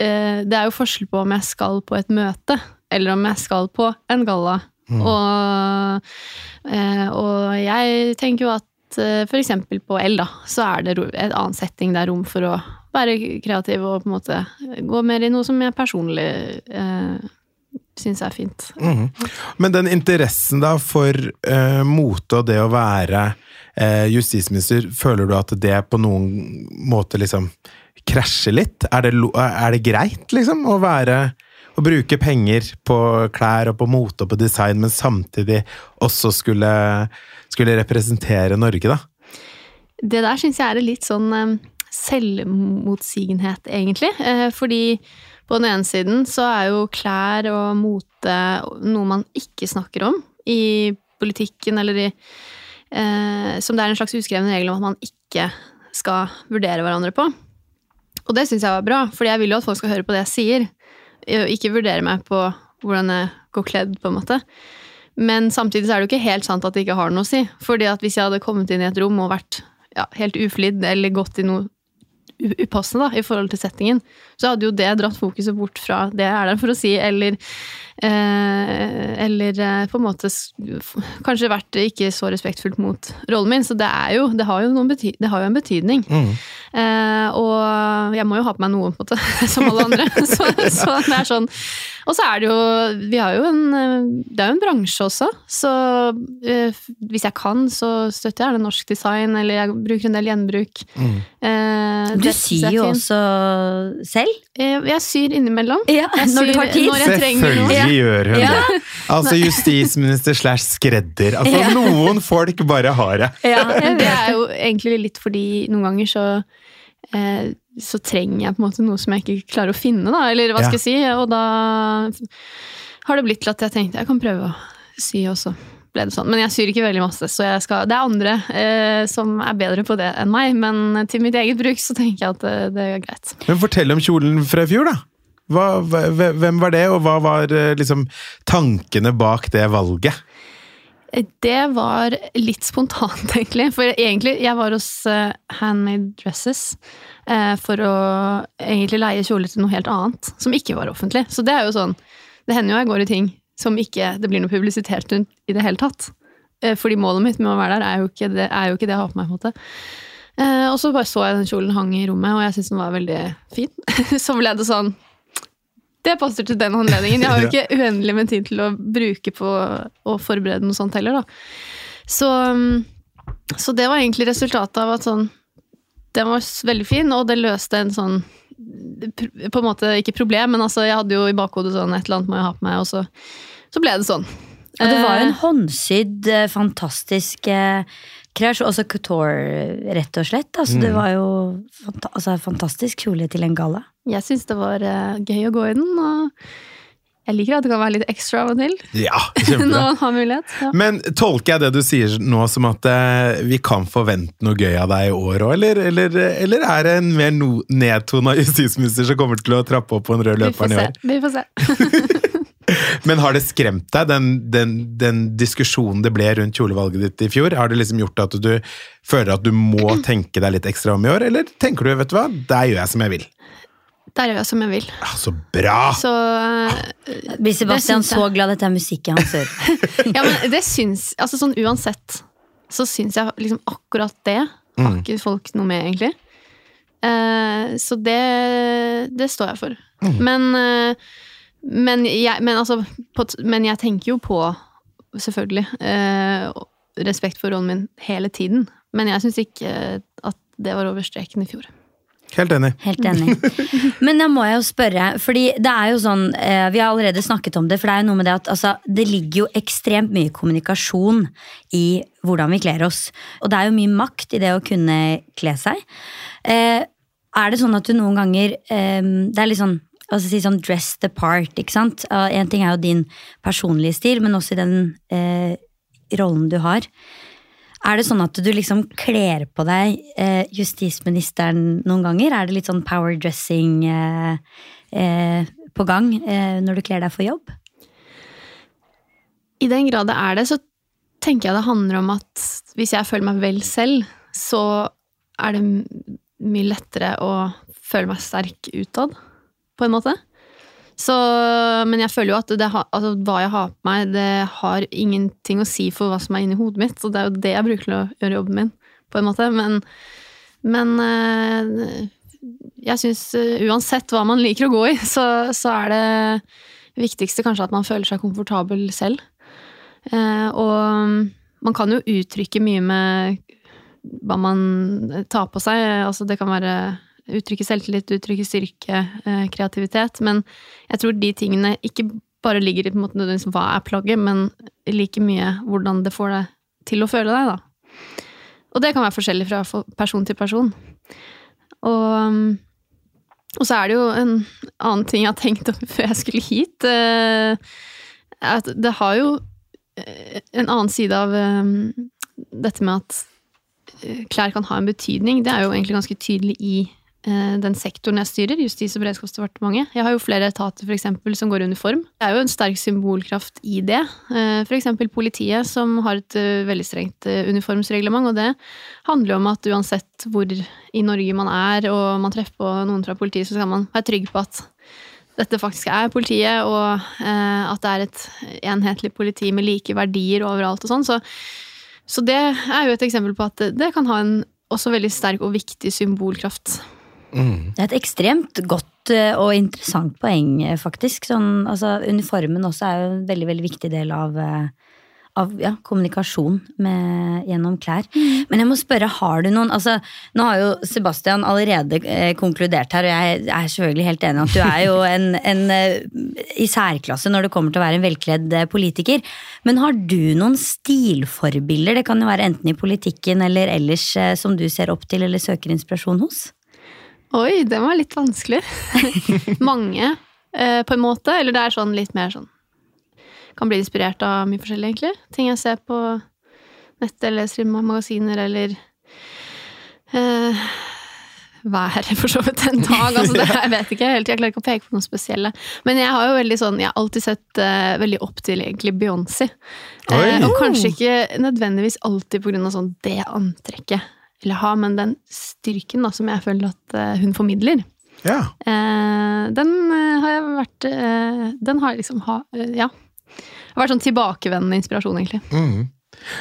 eh, det er jo forskjell på om jeg skal på et møte, eller om jeg skal på en galla. Og, eh, og jeg tenker jo at eh, eksempel på L, da, så er det et annet setting det er rom for å være kreativ og på en måte gå mer i noe som jeg personlig eh, syns er fint. Mhm. Men den interessen da for eh, mote og det å være eh, justisminister, føler du at det på noen måte liksom krasjer litt? Er det, er det greit, liksom, å være å bruke penger på klær og på mote og på design, men samtidig også skulle, skulle representere Norge, da? Det der syns jeg er litt sånn eh, selvmotsigenhet, egentlig. Eh, fordi på den ene siden så er jo klær og mote noe man ikke snakker om i politikken, eller i eh, Som det er en slags uskreven regel om at man ikke skal vurdere hverandre på. Og det syns jeg var bra, fordi jeg vil jo at folk skal høre på det jeg sier. eh, Ikke vurdere meg på hvordan jeg går kledd, på en måte. Men samtidig så er det jo ikke helt sant at det ikke har noe å si. Fordi at hvis jeg hadde kommet inn i et rom og vært ja, helt uflidd eller gått i noe upassende da, i forhold til settingen, så hadde jo det dratt fokuset bort fra det jeg er der for å si, eller Eller eh, på en måte kanskje vært ikke så respektfullt mot rollen min. Så det er jo, det har jo, noen bety det har jo en betydning. Mm. Eh, og jeg må jo ha på meg noe, på en måte, som alle andre. så, så det er sånn. Og så er det jo Vi har jo en eh, Det er jo en bransje også, så eh, hvis jeg kan, så støtter jeg gjerne norsk design, eller jeg bruker en del gjenbruk. Mm. Eh, Du syr jo også selv. Eh, Jeg syr innimellom. Ja, Jeg når du har tid. når jeg trenger noe. Selvfølgelig gjør hun Ja. det. Altså justisminister slash skredder. Altså Noen folk bare har det. Ja, Eh, Det er jo egentlig litt fordi noen ganger så eh, så trenger jeg på en måte noe som jeg ikke klarer å finne, da. Eller hva Ja. skal jeg si. Og da har det blitt til at jeg tenkte jeg kan prøve å sy også. Ble det sånn. Men jeg syr ikke veldig masse, så jeg skal, det er andre eh, som er bedre på det enn meg. Men til mitt eget bruk så tenker jeg at det, det er greit. Men fortell om kjolen fra i fjor, da. Hva, hvem var det, og hva var eh, liksom tankene bak det valget? Det var litt spontant, egentlig. For egentlig, jeg var hos eh, Handmade Dresses eh, for å egentlig leie kjole til noe helt annet, som ikke var offentlig. Så det er jo sånn Det hender jo jeg går i ting som ikke det blir noe publisitet rundt i det hele tatt. Eh, fordi målet mitt med å være der er jo ikke det, jo ikke det jeg har på meg. på en måte. Eh, og så bare så jeg den kjolen hang i rommet, og jeg syntes den var veldig fin. så ble det sånn det passer til den anledningen. Jeg har jo ikke uendelig med tid til å bruke på å forberede noe sånt heller, da. Så, um, så det var egentlig resultatet av at sånn Den var veldig fin, og det løste en sånn På en måte ikke problem, men altså jeg hadde jo i bakhodet sånn et eller annet må jeg ha på meg, og så, så ble det sånn. Og det var jo en Eh, håndsydd, eh, fantastisk krasj, kreasjon. Også couture, rett og slett. Altså, Det Mm. var jo fanta altså, fantastisk kjole til en galla. Jeg syns det var uh, gøy å gå i den, og jeg liker at det kan være litt ekstra av og til. Ja, Når man har mulighet. Ja. Men tolker jeg det du sier nå som at eh, vi kan forvente noe gøy av deg i år òg, eller, eller, eller er det en mer no nedtona justisminister som kommer til å trappe opp på en rød løper i år? Vi får se. Men har det skremt deg, den, den, den diskusjonen det ble rundt kjolevalget ditt i fjor? Har det liksom gjort at du føler at du må tenke deg litt ekstra om i år, eller tenker du vet du hva, der gjør jeg som jeg vil? Der gjør jeg som jeg vil. Ah, så bra! Så uh, Blir Sebastian så glad dette er musikken hans hører? Ja, men det syns Altså sånn uansett, så syns jeg liksom akkurat det har Mm. ikke folk noe med, egentlig. Uh, så det, det står jeg for. Mm. Men, uh, men, jeg, men, altså, på, men jeg tenker jo på, selvfølgelig, eh, respekt for rollen min hele tiden. Men jeg syns ikke at det var over streken i fjor. Helt enig. Helt enig. Men da må jeg jo spørre, fordi det er jo sånn eh, Vi har allerede snakket om det, for det er jo noe med det at altså, det ligger jo ekstremt mye kommunikasjon i hvordan vi kler oss. Og det er jo mye makt i det å kunne kle seg. Eh, er det sånn at du noen ganger eh, Det er litt sånn altså si sånn dress the part, ikke sant? Én en ting er jo din personlige stil, men også i den rollen du har. Er det sånn at du liksom kler på deg eh, justisministeren noen ganger? Er det litt sånn power dressing eh, eh, på gang eh, når du kler deg for jobb? I den grad det er det, så tenker jeg det handler om at hvis jeg føler meg vel selv, så er det mye lettere å føle meg sterk utad, på en måte. Så, men jeg føler jo at det, altså, hva jeg har på meg, det har ingenting å si for hva som er inni hodet mitt, så det er jo det jeg bruker til å gjøre jobben min, på en måte. Men, men eh, jeg syns eh, uansett hva man liker å gå i, så, så er det viktigste kanskje at man føler seg komfortabel selv. Eh, og man kan jo uttrykke mye med hva man tar på seg. Altså det kan være uttrykke selvtillit, uttrykke styrke, eh, kreativitet. Men jeg tror de tingene ikke bare ligger i på en måte nødvendigvis hva er plagget, men like mye hvordan det får deg til å føle deg, da. Og det kan være forskjellig fra person til person. Og, og så er det jo en annen ting jeg har tenkt om før jeg skulle hit. eh, At det har jo eh, en annen side av dette med at klær kan ha en betydning. Det er jo egentlig ganske tydelig i den sektoren jeg styrer, Justis- og beredskapsdepartementet. Jeg har jo flere etater for eksempel, som går i uniform. Det er jo en sterk symbolkraft i det. F.eks. For eksempel politiet, som har et eh, veldig strengt eh, uniformsreglement. Og det handler jo om at uansett hvor i Norge man er, og man treffer på noen fra politiet, så skal man være trygg på at dette faktisk er politiet, og eh, at det er et enhetlig politi med like verdier overalt og sånn. Så, så det er jo et eksempel på at det kan ha en også veldig sterk og viktig symbolkraft. Mm. Det er et ekstremt godt eh, og interessant poeng, eh, faktisk. Sånn, altså, uniformen også er jo en veldig, veldig viktig del av, eh, av ja, kommunikasjon med, gjennom klær. Men jeg må spørre, har du noen altså, Nå har jo Sebastian allerede konkludert her, og jeg er selvfølgelig helt enig at du er jo en, en i særklasse når det kommer til å være en velkledd politiker. Men har du noen stilforbilder? Det kan jo være enten i politikken eller ellers som du ser opp til eller søker inspirasjon hos? Oi, den var litt vanskelig. Mange, eh, på en måte. Eller det er sånn litt mer sånn Kan bli inspirert av mye forskjellig, egentlig. Ting jeg ser på nettet, eller leser i magasiner, eller eh, Været, for så vidt, en dag. Altså, det, jeg vet ikke helt, jeg klarer ikke å peke på noe spesielle. Men jeg har jo veldig sånn, jeg har alltid sett eh, veldig opp til egentlig Beyoncé. Eh, og kanskje ikke nødvendigvis alltid på grunn av sånn det antrekket jeg ha, men den styrken da, som jeg føler at eh, hun formidler, Ja. eh, den eh, har jeg vært eh, Den har liksom ha, Ja. Ja. Har vært sånn tilbakevendende inspirasjon, egentlig. Mm.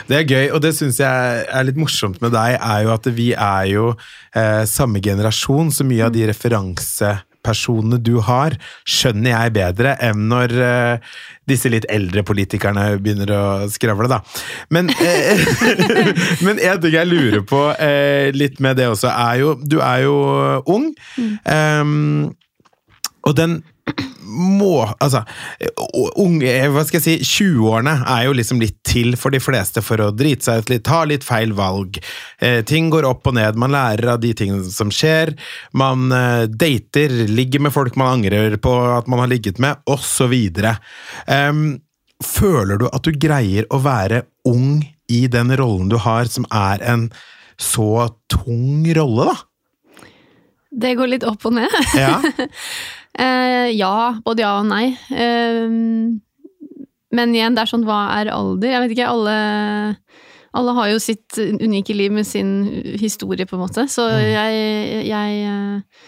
Det er gøy, og det syns jeg er litt morsomt med deg, er jo at vi er jo eh, samme generasjon, så mye av de referansepersonene du har, skjønner jeg bedre enn når eh, disse litt eldre politikerne begynner å skravle, da. Men, eh, men en ting jeg lurer på eh, litt med det også, er jo Du er jo ung. ehm, og den må Altså, unge, hva skal jeg si, 20-årene er jo liksom litt til for de fleste for å drite seg ut litt, ta litt feil valg. Eh, ting går opp og ned, man lærer av de tingene som skjer. Man eh, dater, ligger med folk man angrer på at man har ligget med, osv. Um, føler du at du greier å være ung i den rollen du har, som er en så tung rolle, da? Det går litt opp og ned. Ja. Eh, ja, både ja og nei. Eh, men igjen, det er sånn, hva er alder? Jeg vet ikke, alle, alle har jo sitt unike liv med sin historie, på en måte. Så jeg, jeg eh,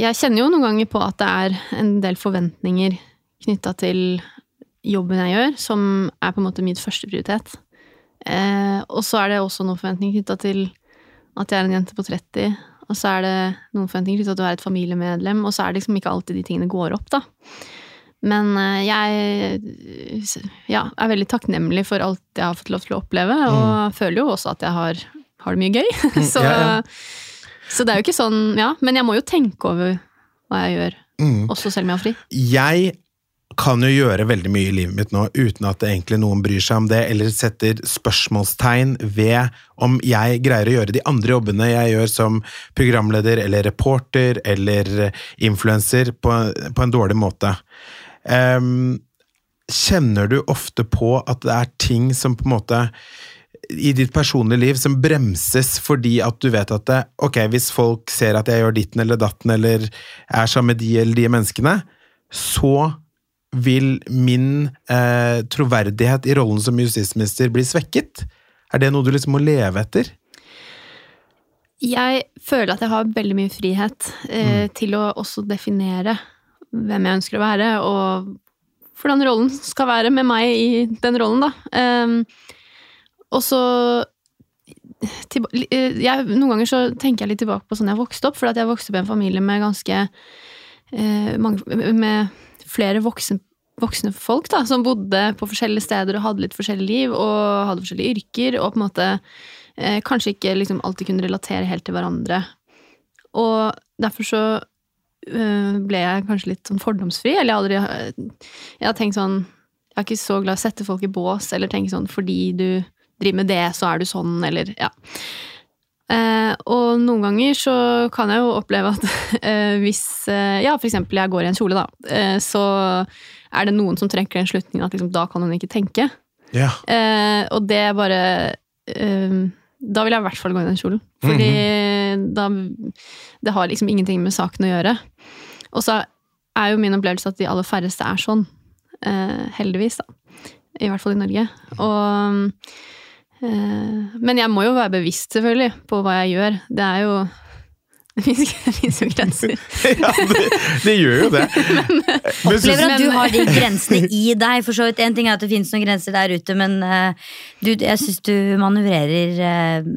Jeg kjenner jo noen ganger på at det er en del forventninger knytta til jobben jeg gjør, som er på en måte min første prioritet. Eh, og så er det også noen forventninger knytta til at jeg er en jente på 30, og så er det noen forventninger knyttet til du er et familiemedlem, og så er det liksom ikke alltid de tingene går opp, da. Men eh, jeg ja, er veldig takknemlig for alt jeg har fått lov til å oppleve, og føler jo også at jeg har, har det mye gøy. så, ja, ja. så det er jo ikke sånn, ja. Men jeg må jo tenke over hva jeg gjør, Mm. også selv om jeg har fri. jeg kan jo gjøre veldig mye i livet mitt nå uten at egentlig noen bryr seg om det, eller setter spørsmålstegn ved om jeg greier å gjøre de andre jobbene jeg gjør som programleder eller reporter eller influenser på, på en dårlig måte. Um, kjenner du ofte på at det er ting som på en måte i ditt personlige liv som bremses fordi at du vet at det, ok, hvis folk ser at jeg gjør ditten eller datten eller er sammen med de eller de menneskene, så vil min eh, troverdighet i rollen som justisminister bli svekket? Er det noe du liksom må leve etter? Jeg føler at jeg har veldig mye frihet eh, til å også definere hvem jeg ønsker å være, og hvordan rollen skal være med meg i den rollen, da. Ehm, og så eh, jeg, Noen ganger så tenker jeg litt tilbake på sånn jeg vokste opp, for at jeg vokste opp i en familie med ganske eh, mange, Med flere voksne, voksne folk da, som bodde på forskjellige steder og hadde litt forskjellig liv og hadde forskjellige yrker, og på en måte eh, kanskje ikke liksom alltid kunne relatere helt til hverandre. Og derfor så øh, ble jeg kanskje litt sånn fordomsfri, eller jeg aldri Jeg har tenkt sånn Jeg er ikke så glad i å sette folk i bås, eller tenke sånn fordi du driver med det, så er du sånn, eller ja. Eh, og noen ganger så kan jeg jo oppleve at eh, hvis eh, Ja, eksempel jeg går i en kjole, da. Eh, så er det noen som trekker den slutningen at liksom, da kan hun ikke tenke. Ja. Eh, og det er bare eh, da vil jeg i hvert fall gå i den kjolen. Fordi da Det har liksom ingenting med saken å gjøre. Og så er jo min opplevelse at de aller færreste er sånn. Eh, heldigvis, da. I hvert fall i Norge. Og eh, Men jeg må jo være bevisst, selvfølgelig, på hva jeg gjør. Det er jo Det fins jo grenser. ja, det, det gjør jo det. Men Opplever at du har de grensene i deg. For så vidt, En ting er at det finnes noen grenser der ute, men uh, du, jeg syns du manøvrerer uh,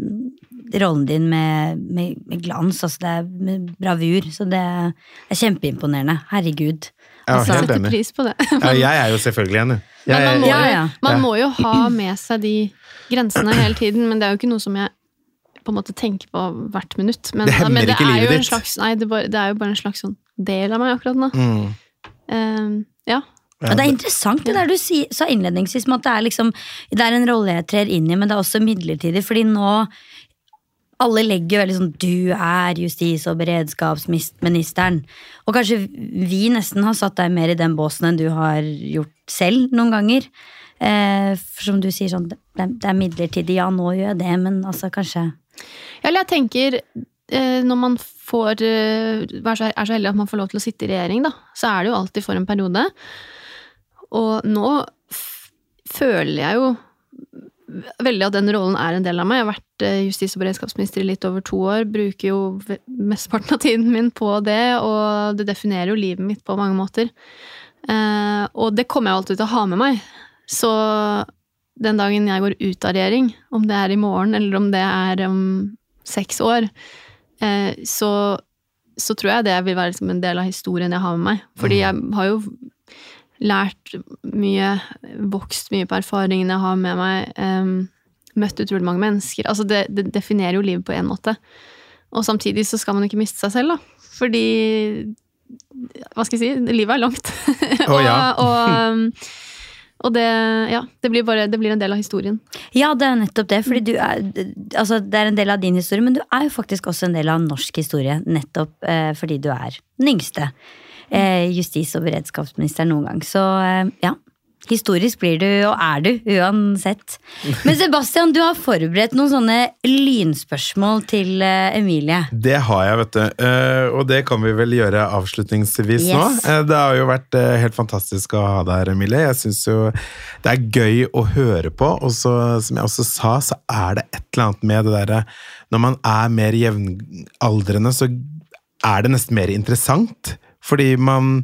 rollen din med, med, med glans. Altså det er med bravur. Så det er kjempeimponerende. Herregud. Jeg Altså, helt enig. pris på det. Ja, jeg er jo selvfølgelig enig. Jeg, Men man må, Ja, jo, ja. man må jo ha med seg de grensene hele tiden, men det er jo ikke noe som jeg på en måte tenker på hvert minutt. Men, Det hemmer men ikke er livet jo en ditt. Slags, nei, det, bare, det er jo bare en slags sånn del av meg akkurat nå. mm, Eh, ja. Ja, det er interessant det der du si, sa innledningsvis, med at det er, liksom, det er en rolle jeg trer inn i, men det er også midlertidig. Fordi nå alle legger veldig sånn Du er justis- og beredskapsministeren. Og kanskje vi nesten har satt deg mer i den båsen enn du har gjort selv noen ganger. Eh, som du sier sånn, det, er midlertidig, ja nå gjør jeg det, men altså kanskje Ja, Eller jeg tenker eh, når man får eh, er så heldig at man får lov til å sitte i regjering, da, så er det jo alltid for en periode. Og nå føler jeg jo veldig at den rollen er en del av meg. Jeg har vært eh, justis- og beredskapsminister i litt over to år. Bruker jo mesteparten av tiden min på det, og det definerer jo livet mitt på mange måter. Eh, og det kommer jeg alltid til å ha med meg. Så den dagen jeg går ut av regjering, om det er i morgen eller om det er om seks år, eh, så, så tror jeg det vil være liksom en del av historien jeg har med meg. Fordi jeg har jo lært mye, vokst mye på erfaringene jeg har med meg, Um, møtt utrolig mange mennesker. Altså det, det definerer jo livet på en måte. Og samtidig så skal man ikke miste seg selv, da. Fordi Hva skal jeg si? Livet er langt. Ja. og, og, um, og det, ja, det blir bare det blir en del av historien. Ja, det er nettopp det. Fordi du er, altså, det er en del av din historie, men du er jo faktisk også en del av norsk historie. Nettopp eh, fordi du er den yngste justis- og beredskapsminister noen gang. Så eh, ja. Historisk blir du, og er du, uansett. Men Sebastian, du har forberedt noen sånne lynspørsmål til eh, Emilie. Det har jeg, vet du. Eh, og det kan vi vel gjøre avslutningsvis. Yes. nå. det har jo vært eh, helt fantastisk å ha deg her, Emilie. Jeg syns jo det er gøy å høre på. Og så, som jeg også sa, så er det et eller annet med det derre Når man er mer jevnaldrende, så er det nesten mer interessant. Fordi man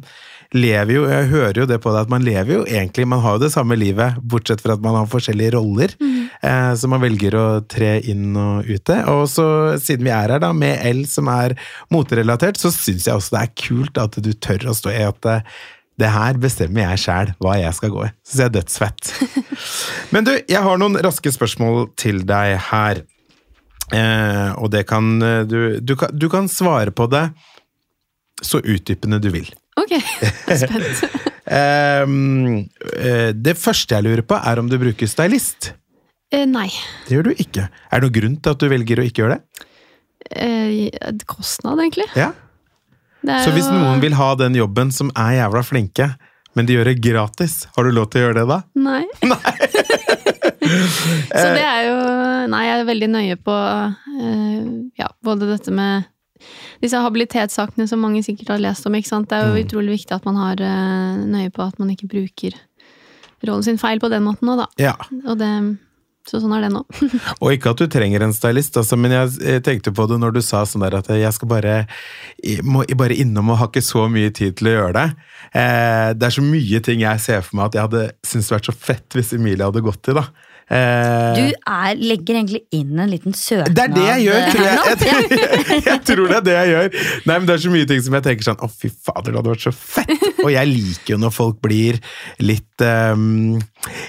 lever jo, jeg hører jo det på deg, at man lever jo egentlig, man har jo det samme livet, bortsett fra at man har forskjellige roller, eh, så man velger å tre inn og ute. Og så, siden vi er her da, med L som er moterelatert, så syns jeg også det er kult at du tør å stå i at eh, det her bestemmer jeg sjæl hva jeg skal gå i. Syns jeg er dødsfett. Men du, jeg har noen raske spørsmål til deg her. Eh, og det kan eh, du, du kan du kan svare på det så utdypende du vil. Ok, spent. er eh, det første jeg lurer på, er om du bruker stylist. Eh, nei. Det gjør du ikke. Er det noen grunn til at du velger å ikke gjøre det? Eh, kostnad, egentlig. Ja. Så hvis noen vil ha den jobben som er jævla flinke, men de gjør det gratis, har du lov til å gjøre det da? Nei. nei. så det er jo Nei, jeg er veldig nøye på eh, ja, både dette med disse habilitetssakene som mange sikkert har lest om. ikke sant? Det er jo Mm. utrolig viktig at man har eh, nøye på at man ikke bruker rollen sin feil på den måten òg, da. Ja. Og det, så sånn er det nå. Og ikke at du trenger en stylist, altså, men jeg tenkte på det når du sa sånn der at jeg skal bare, jeg må bare innom og har ikke så mye tid til å gjøre det. Eh, det er så mye ting jeg ser for meg at jeg hadde syntes vært så fett hvis Emilie hadde gått til, da. Eh, Du er, legger egentlig inn en liten søknad. Det er det jeg gjør, tror jeg. jeg. Jeg, jeg tror det er det jeg gjør. Nei, men Det er så mye ting som jeg tenker sånn Å, fy fader, det hadde vært så fett! Og jeg liker jo når folk blir litt um,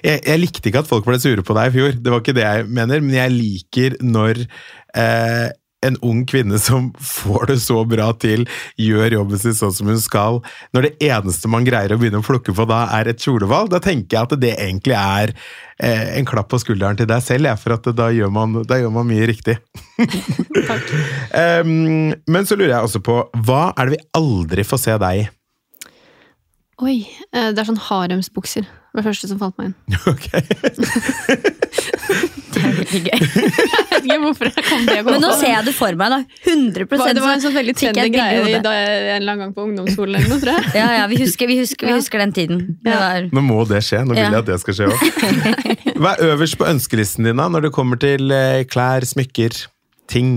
jeg, likte ikke at folk ble sure på deg i fjor, det var ikke det jeg mener, men jeg liker når eh, en ung kvinne som får det så bra til, gjør jobben sin sånn som hun skal. Når det eneste man greier å begynne å plukke på da, er et kjolevalg, da tenker jeg at det egentlig er eh, en klapp på skulderen til deg selv, ja, for at da gjør man, da gjør man mye riktig. um, men så lurer jeg også på, hva er det vi aldri får se deg i? Oi. eh, Det er sånn haremsbukser. Det var det første som falt meg inn. Ok. Det er veldig gøy. Jeg vet ikke hvorfor jeg kom det Men nå ser jeg det for meg, da. 100 Det var, det var en sånn veldig trendy greie da jeg, en eller annen gang på ungdomsskolen eller noe, tror jeg. Ja, ja, vi husker, vi husker, vi husker den tiden. Det var, Nå må det skje. Nå vil jeg at det skal skje òg. Hva er øverst på ønskelisten din da, når det kommer til eh, klær, smykker, ting?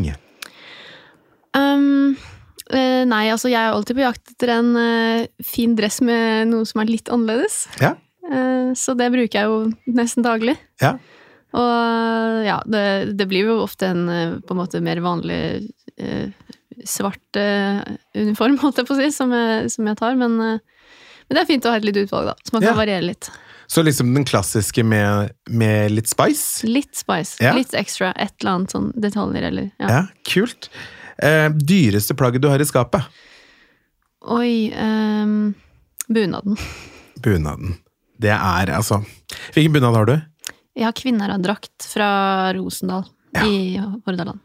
Um, eh, nei, altså jeg er alltid på jakt etter en eh, fin dress med noe som er litt annerledes. Ja. Eh, så det bruker jeg jo nesten daglig. Ja. Og ja, det, det blir jo ofte en eh, på en måte mer vanlig eh, svart eh, uniform, holdt jeg på å si, som jeg, som jeg tar. Men, eh, men det er fint å ha et litt utvalg, da, så man kan Ja. variere litt. Så liksom den klassiske med, med litt spice? Litt spice, Ja. litt extra, et eller annet sånn detaljer eller ja. Ja, kult. Eh, dyreste plagget du har i skapet? Oi, ehm, bunaden. Bunaden. Det er altså Hvilken bunad har du? Jeg har kvinnedrakt fra Rosendal Ja. i Hordaland.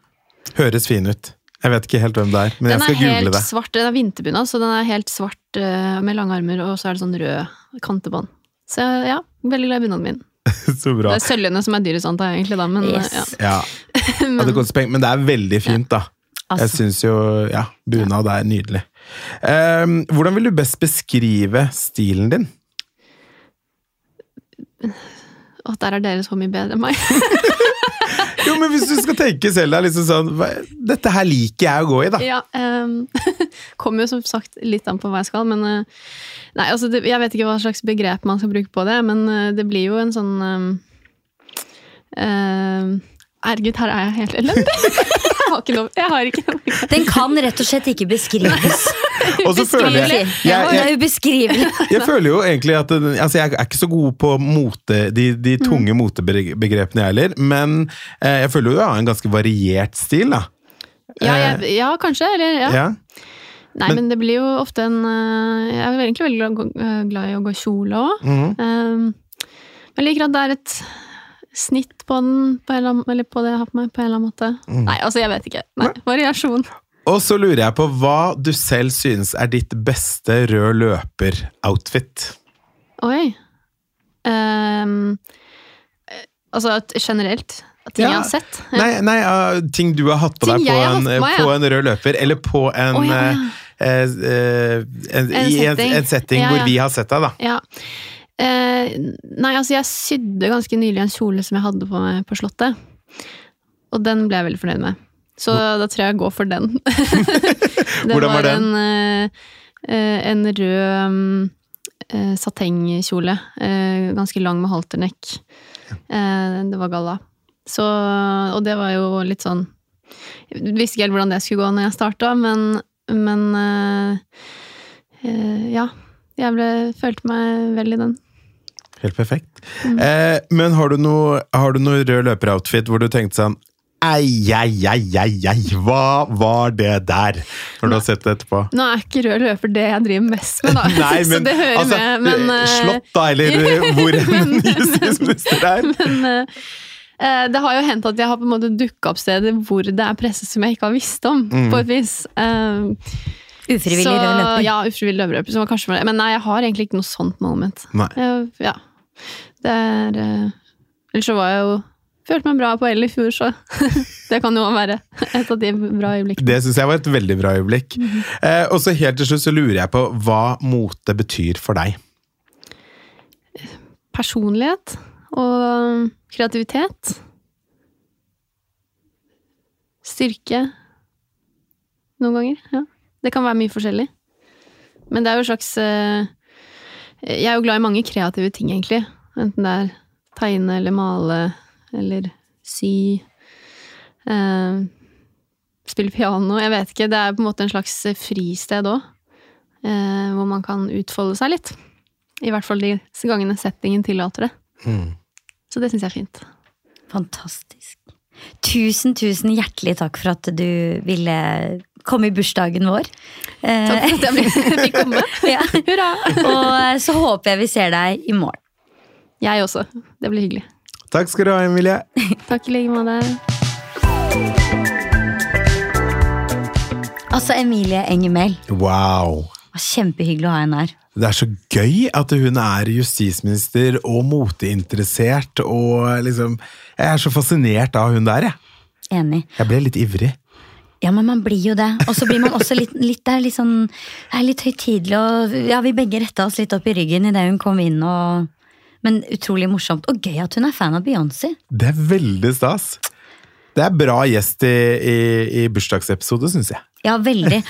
Høres fin ut. Jeg vet ikke helt hvem det er, men Den jeg er skal google det. svart, den er vinterbunad, så den er helt svart eh, med lange armer, og så er det sånn rød kantebånd. Så ja, veldig glad i bunaden min. Så bra. Det er sølvene som er dyrest, antar jeg egentlig, da, men eh, Yes. Ja, ja. men, men det er veldig fint, da. Jeg altså, syns jo Ja, bunad er nydelig. Um, hvordan vil du best beskrive stilen din? Og der er dere så mye bedre enn meg. Jo, men Hvis du skal tenke selv, deg liksom sånn Dette her liker jeg å gå i, da. ja, um, Kommer jo som sagt litt an på hva jeg skal, men eh, Nei, altså, det, jeg vet ikke hva slags begrep man skal bruke på det, men eh, det blir jo en sånn um, Herregud, her er jeg helt elendig! har ikke noe Jeg har ikke noe den kan rett og slett ikke beskrives. Og så føler jeg, jeg, jeg, jeg føler jo egentlig at altså Jeg er ikke så god på mote, de, de tunge motebegrepene, jeg heller. Men eh, jeg føler jo jeg har en ganske variert stil, da. Ja, jeg, ja kanskje. Eller ja. Ja. Nei, Men- men, det blir jo ofte en eh, Jeg er egentlig veldig glad, eh, glad i å gå kjole òg. Mhm. jeg liker at det er et snitt på den, på, eller annen, eller på det jeg har på meg, på en eller annen måte. Mm. Nei, altså, jeg vet ikke. Nei, variasjon. Og så lurer jeg på hva du selv synes er ditt beste rød løper-outfit. Oi. Eh, altså generelt? Ting Ja. jeg har sett? Nei, nei uh, ting du har hatt på Ting deg på jeg en, meg, ja. på en rød løper, eller på en oh, ja, ja. eh, eh, en, En setting. setting Ja, hvor vi har sett deg, da. Eh, nei, altså jeg sydde ganske nylig en kjole som jeg hadde på meg på Slottet. Og den ble jeg veldig fornøyd med. Så da tror jeg jeg går for den. det Hvordan var den? En, eh, eh, en rød mm, eh, satengkjole. eh, ganske lang med halternekk. Eh, det var galla. Så, og det var jo litt sånn Jeg visste ikke helt hvordan det skulle gå når jeg starta, men, men eh, eh, ja. Jeg ble, følte meg vel i den. Helt perfekt. Mm. Eh, men har du noe, har du noe rød løper-outfit hvor du tenkte sånn Ei, ei, ei, ei, ei, hva var det der? Når du har sett det etterpå. Nå er ikke rød løper det jeg driver mest med, da. Nei, men, så det hører altså, med. Men, eh, Slott, da, eller eh, hvor en ny justisminister er. men eh, eh, det har jo hendt at jeg har på en måte dukka opp steder hvor det er presse som jeg ikke har visst om, Mm. på et vis. Uh, Ufrivillig rød løper. Ja, ufrivillig var det. Men nei, jeg har egentlig ikke noe sånt moment. Nei. Uh, ja. Det er eh, Ellers så var jeg jo Følte meg bra på L i fjor, så det kan jo være et av de bra øyeblikkene. Det syns jeg var et veldig bra øyeblikk. Mhm. Eh, og så helt til slutt så lurer jeg på hva mote betyr for deg. personlighet og kreativitet. Styrke. Noen ganger, ja. Det kan være mye forskjellig. Men det er jo en slags eh, Jeg er jo glad i mange kreative ting, egentlig. Enten det er tegne eller male eller sy. Eh, spille piano. Jeg vet ikke. Det er på en måte en slags fristed òg. Eh, hvor man kan utfolde seg litt. I hvert fall de gangene settingen tillater det. Mm. Så det syns jeg er fint. Fantastisk. Tusen, tusen hjertelig takk for at du ville komme i bursdagen vår. Eh, Takk for at jeg ble- fikk komme. ja. Hurra! Og så håper jeg vi ser deg i morgen. Jeg også. Det blir hyggelig. Takk skal du ha, Emilie. Takk i like måte. Altså, Emilie Engemel. Wow. Kjempehyggelig å ha henne her. Det er så gøy at hun er justisminister og moteinteressert og liksom Jeg er så fascinert av hun der, jeg. Enig. Jeg ble litt ivrig. Ja, men man blir jo det. Og så blir man også litt, litt, det er litt sånn Det er litt høytidelig, og ja, vi begge retta oss litt opp i ryggen idet hun kom inn, og Men utrolig morsomt. Og gøy at hun er fan av Beyoncé. Det er veldig stas. Det er bra gjest i, i, i bursdagsepisode, syns jeg. Ja, veldig.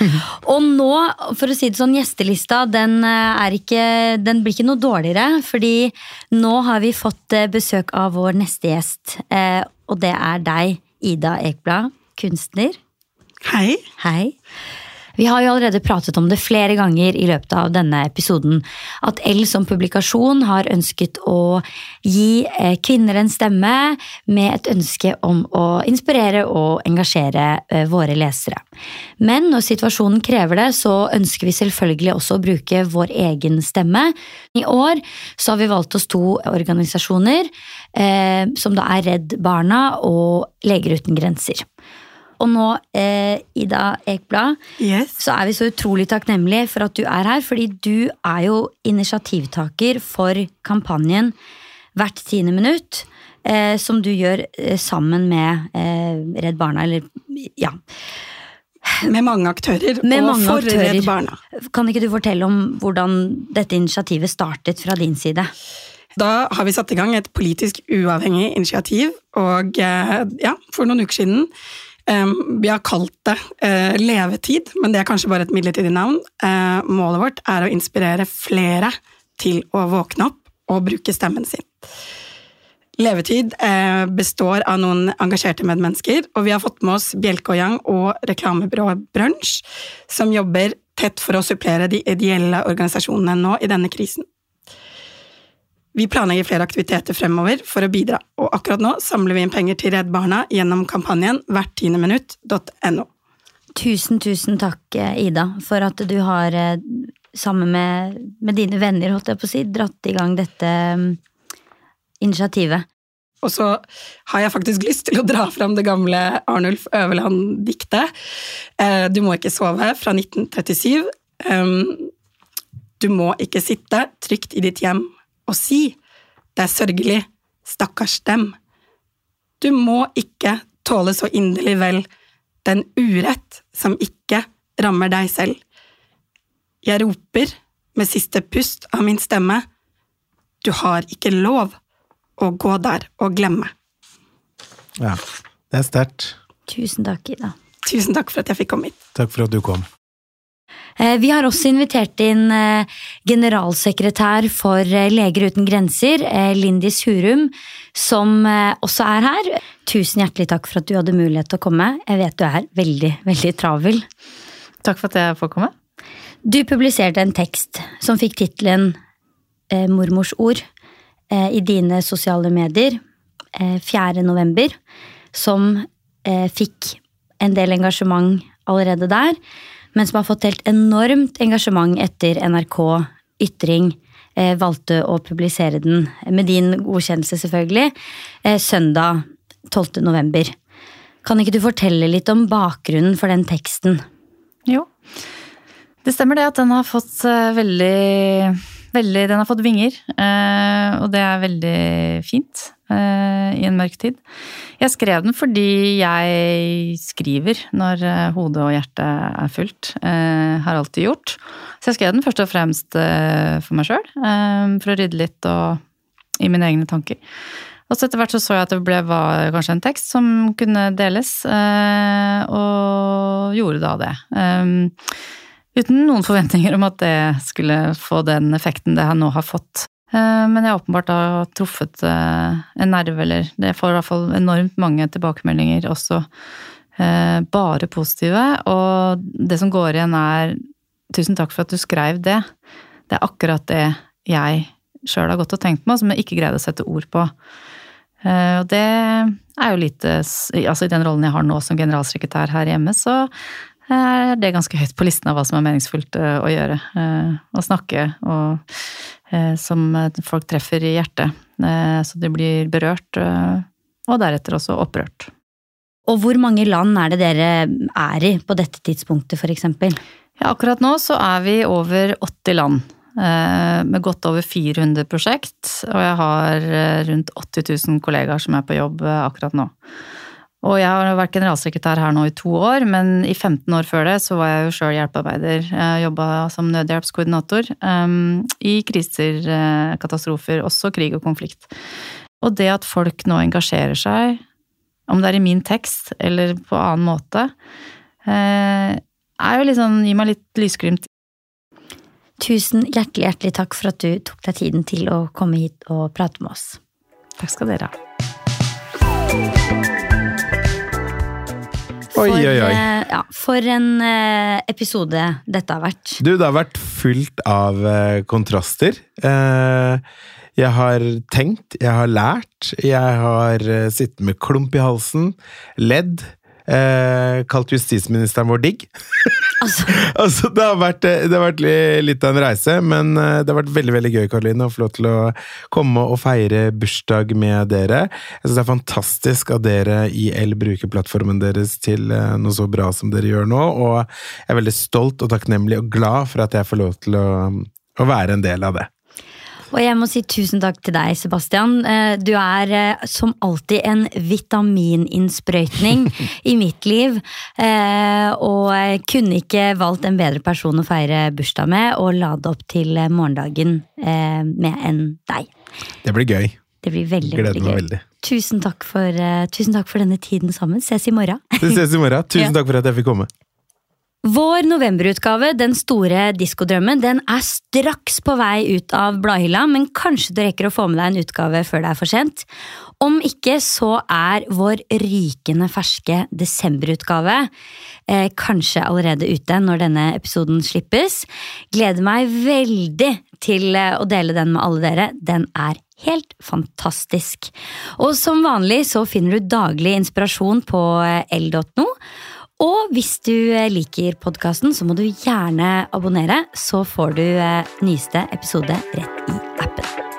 Og nå, for å si det sånn, gjestelista den eh, ikke Den blir ikke noe dårligere, fordi nå har vi fått eh, besøk av vår neste gjest, eh, og det er deg, Ida Ekblad, kunstner. Hei. Hei. Vi har jo allerede pratet om det flere ganger i løpet av denne episoden. At L som publikasjon har ønsket å gi eh, kvinner en stemme med et ønske om å inspirere og engasjere eh, våre lesere. Men når situasjonen krever det, så ønsker vi selvfølgelig også å bruke vår egen stemme. I år så har vi valgt oss to organisasjoner, eh, som da er Redd Barna og Leger uten grenser. Og nå, eh, Ida Ekblad, Yes. så er vi så utrolig takknemlige for at du er her, fordi du er jo initiativtaker for kampanjen Hvert tiende minutt, eh, som du gjør eh, sammen med eh, Redd Barna, eller ja. Med mange aktører. Med og mange for aktører. Redd Barna. Kan ikke du fortelle om hvordan dette initiativet startet fra din side? Da har vi satt i gang et politisk uavhengig initiativ, og eh, ja, for noen uker siden Vi har kalt det eh, Levetid, men det er kanskje bare et midlertidig navn. Eh, Målet vårt er å inspirere flere til å våkne opp og bruke stemmen sin. Levetid eh, består av noen engasjerte medmennesker, og vi har fått med oss Bjelke og Yang og reklamebyrået Brunch, som jobber tett for å supplere de ideelle organisasjonene nå i denne krisen. Vi planlegger flere aktiviteter fremover for å bidra, og akkurat nå samler vi inn penger til Redd Barna gjennom kampanjen hverttiendeminutt.no. Tusen, tusen takk, eh, Ida, for at du har, eh, sammen med, med dine venner, holdt jeg på å si, dratt i gang dette mm, initiativet. Og så har jeg faktisk lyst til å dra fram det gamle Arnulf Øverland-diktet. Eh, Du må ikke sove, fra 1937. Um, Du må ikke sitte trygt i ditt hjem og si det er sørgelig, stakkars dem. Du må ikke tåle så inderlig vel den urett som ikke rammer deg selv. Jeg roper med siste pust av min stemme, du har ikke lov å gå der og glemme. Ja, Det er sterkt. Tusen takk, Ida. Tusen takk for at jeg fikk komme hit. Takk for at du kom. Eh, Vi har også invitert inn eh, generalsekretær for eh, Leger uten grenser, Lindis Hurum, som også er her. Tusen hjertelig takk for at du hadde mulighet til å komme. Jeg vet du er veldig, veldig travel. Takk for at jeg får komme. Du publiserte en tekst som fikk tittelen Mormors ord i dine sosiale medier eh, 4. november, som fikk en del engasjement allerede der, men som har fått helt enormt engasjement etter NRK Ytring eh, valgte å publisere den, med din godkjennelse selvfølgelig, eh, søndag 12. november. Kan ikke du fortelle litt om bakgrunnen for den teksten? Jo. Det stemmer det at den har fått eh, veldig, veldig Den har fått vinger, eh, og det er veldig fint eh, i en mørk tid. Jeg skrev den fordi jeg skriver når eh, hodet og hjertet er fullt. Har alltid gjort. Så jeg skrev den først og fremst for meg sjøl, for å rydde litt og, i mine egne tanker. Og så etter hvert så, så jeg at det ble, var kanskje en tekst som kunne deles, og gjorde da det. Uten noen forventninger om at det skulle få den effekten det nå har fått. Eh, men jeg har åpenbart da truffet eh, en nerve, eller det får i hvert fall enormt mange tilbakemeldinger, også eh, bare positive. Og det som går igjen er tusen takk for at du skrev det. Det er akkurat det jeg sjøl har gått og tenkt på, som jeg ikke greide å sette ord på. Og det er jo lite Altså i den rollen jeg har nå som generalsekretær her hjemme, så er det ganske høyt på listen av hva som er meningsfullt eh, å gjøre. Eh, Å snakke og eh, som folk treffer i hjertet. eh, Så de blir berørt, eh, og deretter også opprørt. Og hvor mange land er det dere er i på dette tidspunktet, eksempel? Ja, akkurat nå så er vi over 80 land. eh, Med godt over 400 prosjekt, og jeg har eh, rundt 80 000 kollegaer som er på jobb eh, akkurat nå. Og jeg har vært generalsekretær her nå i to år, men i 15 år før det så var jeg jo sjøl hjelpearbeider. Jobba som nødhjelpskoordinator um, i kriser, eh, katastrofer, også krig og konflikt. Og det at folk nå engasjerer seg, om det er i min tekst eller på annen måte, uh, er jo liksom, gir meg litt lysglimt. Tusen hjertelig, hjertelig takk for at du tok deg tiden til å komme hit og prate med oss. Takk skal dere ha. Oi, oi, oi. eh, ja, for en eh, episode dette har vært. Du, det har vært fullt av eh, kontraster. Jeg har tenkt, jeg har lært, jeg har sittet med klump i halsen, ledd, eh, kalt justisministeren vår digg. Altså, altså, det har, vært, det har vært litt av en reise, men eh, det har vært veldig veldig gøy Karoline, å få lov til å komme og feire bursdag med dere. Jeg synes det er fantastisk at dere i L bruker plattformen deres til eh, noe så bra som dere gjør nå, og jeg er veldig stolt og takknemlig og glad for at jeg får lov til å, å være en del av det. Og jeg må si tusen takk til deg, Sebastian. Eh, Du er eh, som alltid en vitamininnsprøytning i mitt liv. Eh, Og jeg kunne ikke valgt en bedre person å feire bursdag med og lade opp til morgendagen med enn deg. Det blir gøy. Det blir veldig, Gleder veldig meg gøy. veldig. Tusen takk, for, tusen takk for denne tiden sammen. Ses i morgen. Vi ses i morgen. Tusen takk for at jeg fikk komme. Vår novemberutgave, Den store diskodrømmen, den er straks på vei ut av bladhylla, men kanskje du rekker å få med deg en utgave før det er for sent. Om ikke, så er vår rykende ferske desemberutgave eh, kanskje allerede ute når denne episoden slippes. Gleder meg veldig til eh, å dele den med alle dere. Den er helt fantastisk. Og som vanlig så finner du daglig inspirasjon på eh, l.no. Og hvis du eh, liker podkasten, så må du gjerne abonnere, så får du eh, nyeste episode rett i appen.